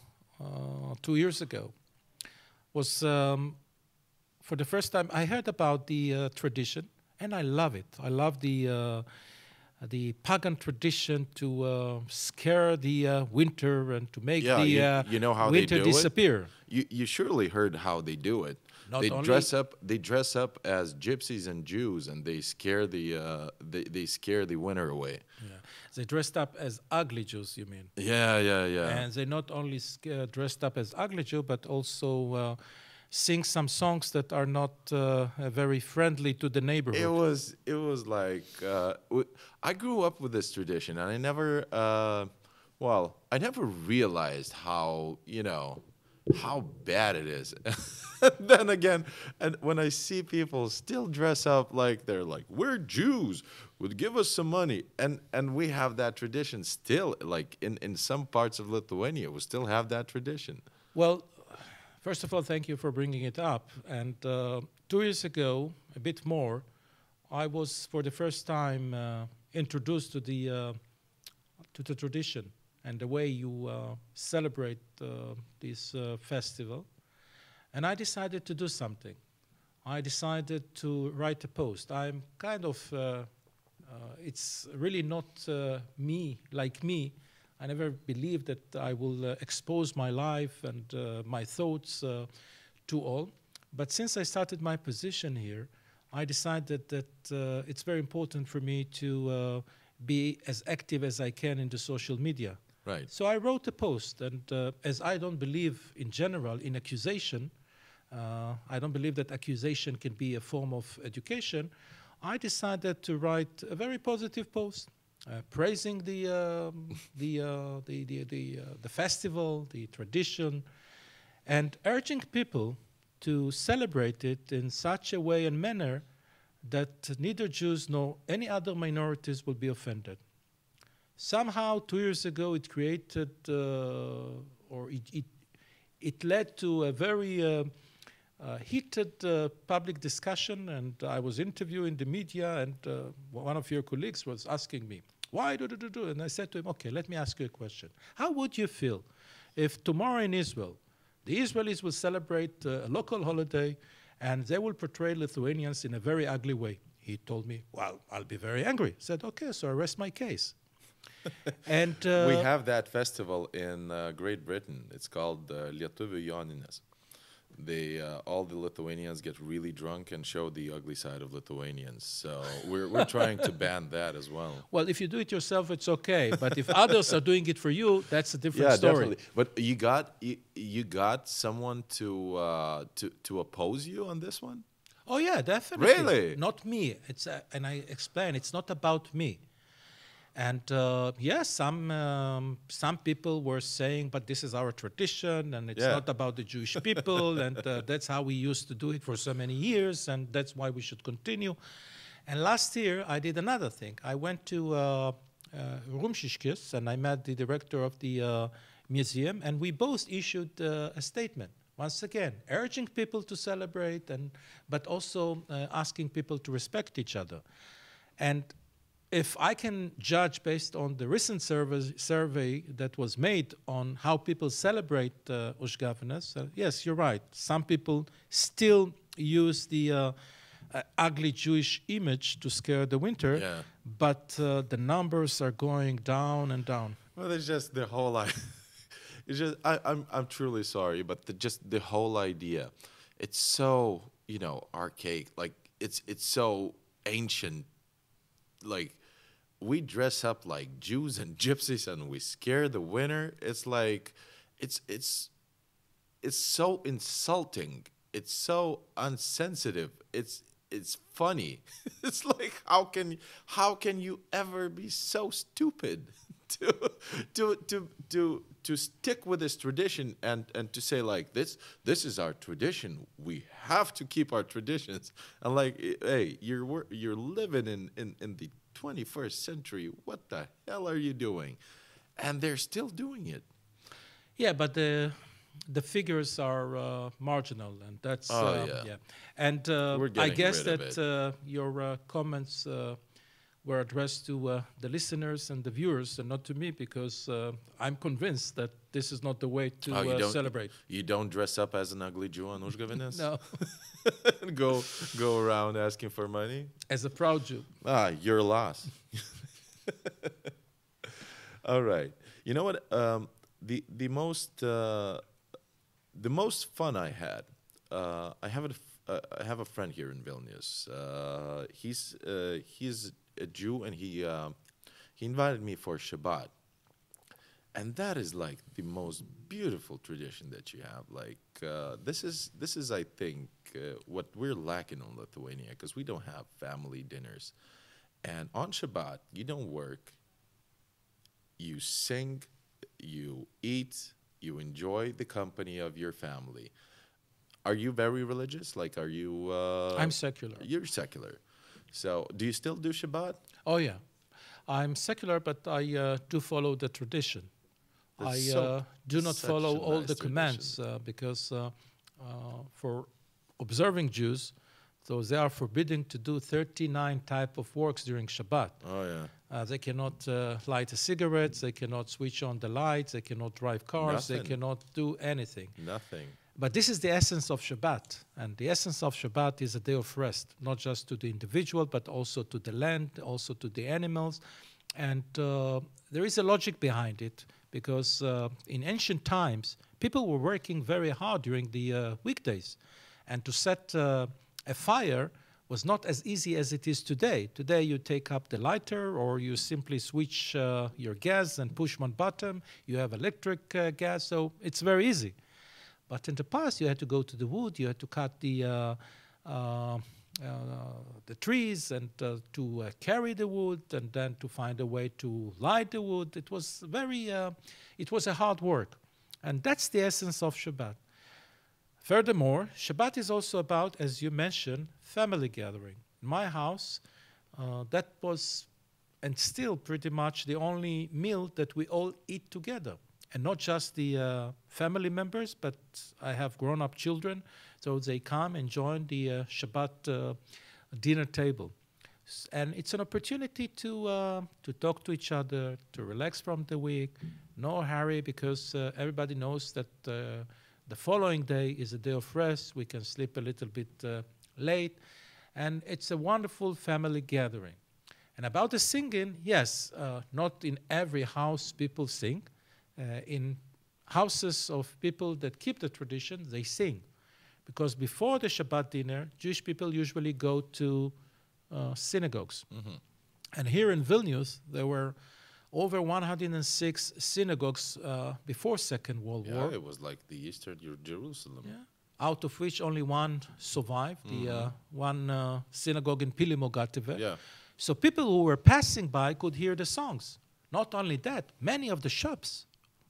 two years ago. Was um, for the first time I heard about the uh, tradition, and I love it. I love the uh, the pagan tradition to uh, scare the uh, winter and to make Yeah, the you- uh, you know how they winter do it? disappear. You you surely heard how they do it. Not they only- dress up. They dress up as gypsies and Jews, and they scare the uh, they they scare the winter away. Yeah. They dressed up as ugly Jews, you mean? Yeah, yeah, yeah. And they not only uh, dressed up as ugly Jew, but also uh, sing some songs that are not uh, very friendly to the neighborhood. It was it was like uh, I grew up with this tradition, and I never, uh, well, I never realized how you know how bad it is. then again, and when I see people still dress up like they're like we're Jews, would give us some money, and and we have that tradition still, like in in some parts of Lithuania, we still have that tradition. Well, first of all, thank you for bringing it up. And uh, two years ago, a bit more, I was for the first time uh, introduced to the uh, to the tradition and the way you uh, celebrate uh, this uh, festival. And I decided to do something. I decided to write a post. I'm kind of, uh, uh, it's really not me, like me. I never believed that I will expose my life and my thoughts to all. But since I started my position here, I decided that uh, it's very important for me to uh, be as active as I can in the social media. Right. So I wrote a post, and uh, as I don't believe in general in accusation, uh, I don't believe that accusation can be a form of education. I decided to write a very positive post, uh, praising the um, the, uh, the the the, uh, the festival, the tradition, and urging people to celebrate it in such a way and manner that neither Jews nor any other minorities will be offended somehow two years ago it created uh, or it, it, it led to a very uh, uh, heated uh, public discussion and i was interviewing the media and uh, one of your colleagues was asking me why do do do and i said to him okay let me ask you a question how would you feel if tomorrow in Israel, the Israelis will celebrate uh, a local holiday and they will portray Lithuanians in a very ugly way. He told me, Well, I'll be very angry. I said, Okay, so I rest my case. and uh, we have that festival in uh, Great Britain. It's called uh, Lietuvių Joninės. They uh, all the Lithuanians get really drunk and show the ugly side of Lithuanians. So we're we're trying to ban that as well. Well, if you do it yourself, it's okay. But if others are doing it for you, that's a different yeah, story. definitely. But you got you, you got someone to uh, to to oppose you on this one. Oh yeah, definitely. Really? Not me. It's uh, and I explain it's not about me. And uh, yes, some um, some people were saying, but this is our tradition, and it's Yeah. not about the Jewish people, and uh, that's how we used to do it for so many years, and that's why we should continue. And last year, I did another thing. I went to uh, uh, Rumšiškės, and I met the director of the uh, museum, and we both issued uh, a statement. Once again, urging people to celebrate, and but also uh, asking people to respect each other. And if I can judge based on the recent survey, survey that was made on how people celebrate uh, Užgavėnes, uh, yes, you're right. Some people still use the uh, uh, ugly Jewish image to scare the winter, Yeah. but uh, the numbers are going down and down. Well, it's just the whole idea. It's just I, I'm I'm truly sorry, but the, just the whole idea, it's so you know archaic. Like it's it's so ancient. Like we dress up like Jews and gypsies and we scare the winner. It's like it's it's it's so insulting. It's so unsensitive. It's it's funny. it's like how can how can you ever be so stupid to to to to to stick with this tradition and and to say like this this is our tradition. We have to keep our traditions. And like hey, you're you're living in in in the 21st century. What the hell are you doing? And they're still doing it. Yeah, but the the figures are uh, marginal, and that's Oh, uh, yeah. And uh, We're I guess that uh, your uh, comments uh, were addressed to uh, the listeners and the viewers, and not to me, because uh, I'm convinced that this is not the way to Oh, you uh, celebrate. You don't dress up as an ugly Jew on Užgavėnes? No, go go around asking for money? as a proud Jew. Ah, your loss. All right. You know what? Um, the the most uh, the most fun I had. Uh, I have a uh, I have a friend here in Vilnius. Uh, he's uh, he's a Jew and he uh, he invited me for Shabbat. And that is like the most beautiful tradition that you have. Like uh, this is this is I think uh, what we're lacking on Lithuania because we don't have family dinners. And on Shabbat, you don't work. You sing, you eat, you enjoy the company of your family. Are you very religious? Like, are you? Uh, I'm secular. You're secular. So, do you still do Shabbat? Oh yeah, I'm secular, but I uh, do follow the tradition. I so- uh, do not follow all nice the commands uh, because uh, uh, for observing Jews, so they are forbidden to do 39 type of works during Shabbat. Oh yeah. Uh, they cannot uh, light a cigarette, they cannot switch on the lights, they cannot drive cars, they cannot do anything. Nothing. But this is the essence of Shabbat. And the essence of Shabbat is a day of rest, not just to the individual, but also to the land, also to the animals. And uh, there is a logic behind it because uh, in ancient times, people were working very hard during the uh, weekdays. And to set uh, a fire was not as easy as it is today. Today, you take up the lighter or you simply switch uh, your gas and push one button. You have electric uh, gas, so it's very easy. But in the past, you had to go to the wood, you had to cut the uh, uh, uh, the trees and to carry the wood, and then to find a way to light the wood. It was very, it was a hard work, and that's the essence of Shabbat. Furthermore, Shabbat is also about, as you mentioned, family gathering. In my house, uh, that was and still pretty much the only meal that we all eat together. And not just the uh, family members, but I have grown up children, so they come and join the uh, Shabbat uh, dinner table. S- And it's an opportunity to uh, to talk to each other, to relax from the week, no hurry, because uh, everybody knows that uh, the following day is a day of rest. We can sleep a little bit late, and it's a wonderful family gathering. And about the singing, yes, not in every house people sing. Uh, in houses of people that keep the tradition, they sing. Because before the Shabbat dinner, Jewish people usually go to uh, synagogues. And here in Vilnius, there were over 106 synagogues uh, before Second World Yeah, War. it was like the Eastern Jerusalem. Yeah. Out of which only one survived, the uh, one uh, synagogue in Pylimo Gatvė. Yeah. So people who were passing by could hear the songs. Not only that, many of the shops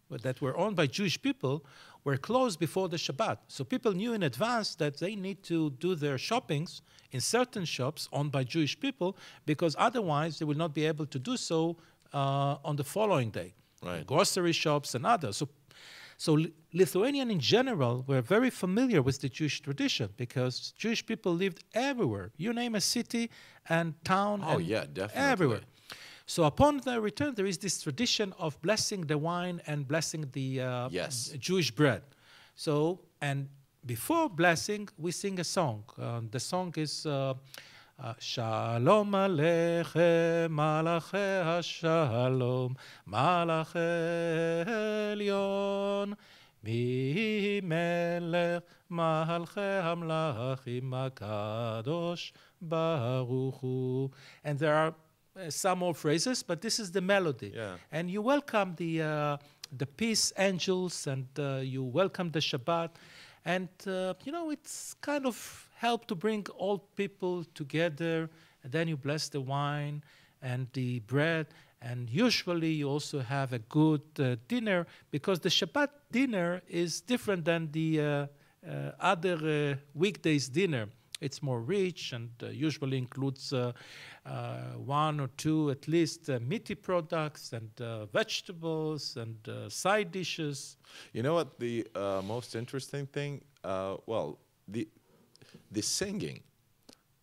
that were owned by Jewish people were closed before the Shabbat. So people knew in advance that they need to do their shoppings in certain shops owned by Jewish people because otherwise they will not be able to do so uh, on the following day. Right. Grocery shops and others. So so Lithuanian in general were very familiar with the Jewish tradition because Jewish people lived everywhere. You name a city and town. Oh, and yeah, definitely. Everywhere. So upon their return, there is this tradition of blessing the wine and blessing the uh, Yes. Jewish bread. So and before blessing, we sing a song. Uh, the song is. Uh, uh, Shalom Aleichem, Malachi Hashalom, Malachi Elyon, Mi Melech, Malchi Hamlachim, Akadosh Baruch Hu. And there are uh, some more phrases, but this is the melody. Yeah. And you welcome the uh, the peace angels, and uh, you welcome the Shabbat, and uh, you know it's kind of help to bring all people together. And then you bless the wine and the bread, and usually you also have a good uh, dinner because the Shabbat dinner is different than the uh, uh, other uh, weekdays dinner. It's more rich and uh, usually includes uh, uh, one or two, at least, uh, meaty products and uh, vegetables and uh, side dishes. You know what the most interesting thing? Well, the the singing.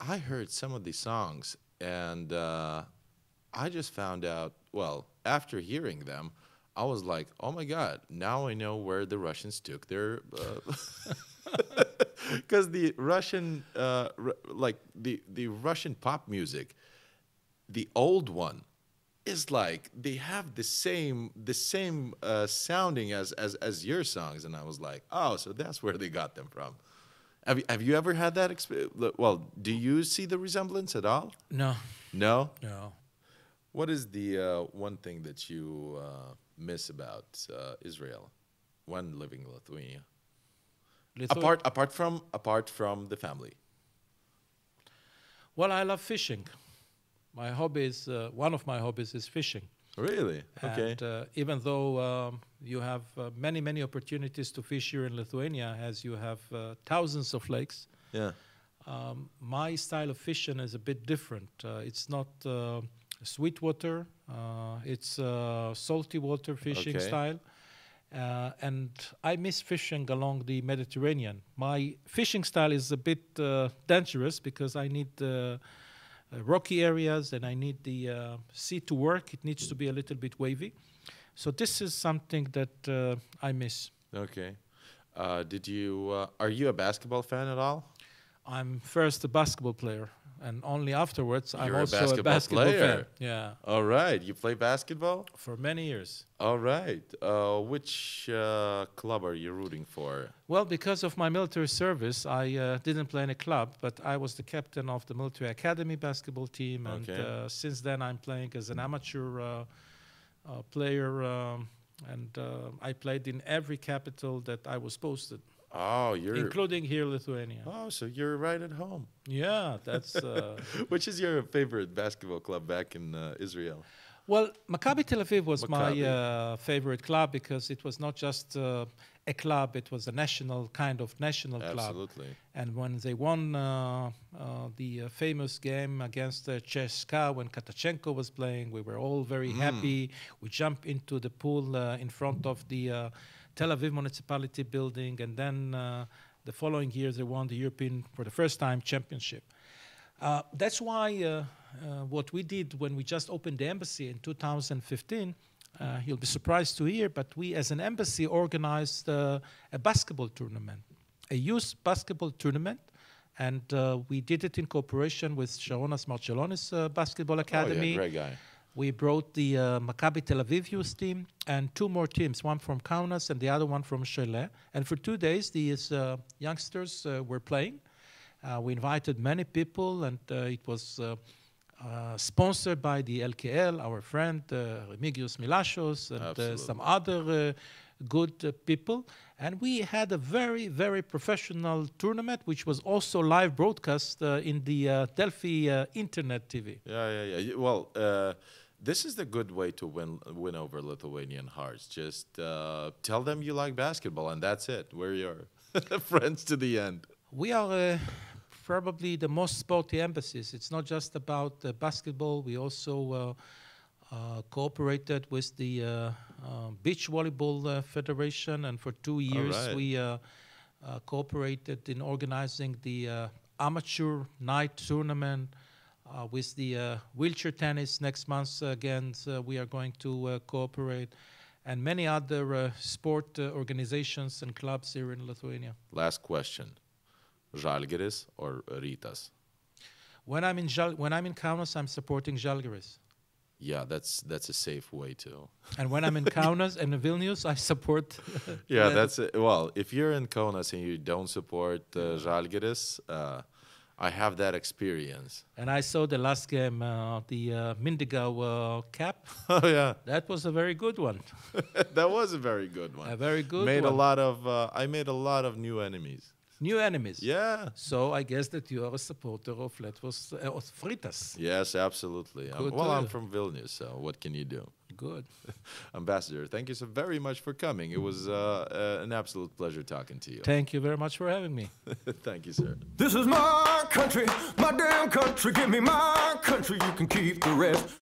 I heard some of the songs, and I just found out. Well, after hearing them, I was like, "Oh my God! Now I know where the Russians took their." Because the Russian, uh, r- like the the Russian pop music, the old one is like they have the same the same uh, sounding as, as as your songs. And i was like oh so that's where they got them from. Have you, have you ever had that experience well do you see the resemblance at all? No, no? No. what is the uh, one thing that you uh, miss about uh, israel? When living in lithuania Apart apart from apart from the family Well, I love fishing. My hobby is uh, one of my hobbies is fishing. really okay And uh, even though um, you have uh, many, many opportunities to fish here in Lithuania, as you have uh, thousands of lakes, yeah um, my style of fishing is a bit different. Uh, it's not uh, sweet water, uh, it's uh, salty water fishing Okay. style. Uh, and I miss fishing along the Mediterranean. My fishing style is a bit uh, dangerous because I need uh, uh, rocky areas and I need the uh, sea to work. It needs to be a little bit wavy. So this is something that uh, I miss. okay uh, did you uh, are you a basketball fan at all I'm first a basketball player, and only afterwards I'm You're a also basketball a basketball player. fan. Yeah, all right you play basketball for many years. All right. Uh, which uh, club are you rooting for? Well, because of my military service, I uh, didn't play in a club, but I was the captain of the military academy basketball team, and Okay. uh, since then I'm playing as an amateur uh, uh, player, um, and uh, I played in every capital that I was posted, Oh, you're. including here, Lithuania. oh, so you're right at home. Yeah, that's. Uh, Which is your favorite basketball club back in uh, Israel? Well, Maccabi Tel Aviv was Maccabi. my uh, favorite club because it was not just uh, a club; it was a national kind of national club. Absolutely. And when they won uh, uh, the uh, famous game against uh, CSKA, when Tkachenko was playing, we were all very happy. We jumped into the pool uh, in front of the uh, Tel Aviv municipality building, and then uh, the following year they won the European, for the first time, championship. Uh, that's why uh, uh, what we did when we just opened the embassy in 2015, uh, you'll be surprised to hear, but we as an embassy organized uh, a basketball tournament, a youth basketball tournament. And uh, we did it in cooperation with Šarūnas Marčiulionis uh, Basketball Academy. Oh, yeah, great guy. We brought the uh, Maccabi Tel Aviv youth team and two more teams, one from Kaunas and the other one from Šiauliai. And for two days, these uh, youngsters uh, were playing. Uh, we invited many people, and uh, it was uh, uh, sponsored by the LKL, our friend uh, Remigijus Milašius, and uh, some other uh, good uh, people. And we had a very, very professional tournament, which was also live broadcast uh, in the uh, Delfi uh, Internet TV. Yeah, yeah, yeah. Well, uh, this is the good way to win win over Lithuanian hearts. Just uh, tell them you like basketball, and that's it. We're your friends to the end. We are uh, probably the most sporty embassies. It's not just about uh, basketball. We also uh, uh, cooperated with the uh, uh, Beach Volleyball uh, Federation, and for two years right. we uh, uh, cooperated in organizing the uh, amateur night tournament. Uh, with the uh, wheelchair tennis next month again, so we are going to uh, cooperate, and many other uh, sport uh, organizations and clubs here in Lithuania. Last question: Žalgiris or Rytas? When I'm in Žal- when I'm in Kaunas, I'm supporting Žalgiris. Yeah, that's that's a safe way to. And when I'm in Kaunas and in Vilnius, I support. Yeah, that's it. Well, if you're in Kaunas and you don't support uh, Žalgiris, uh, I have that experience. And I saw the last game, uh, the uh, Mindigau uh, cap. oh yeah, That was a very good one. that was a very good one. A very good made a lot of. Uh, I made a lot of new enemies. New enemies. Yeah. So I guess that you are a supporter of Lietuvos, uh, of Rytas. Yes, absolutely. I'm- well, to I'm from Vilnius, so what can you do? Good. Ambassador, thank you so very much for coming. It was uh, uh, an absolute pleasure talking to you. Thank you very much for having me. thank you, sir. This is my country, my damn country. Give me my country, you can keep the rest.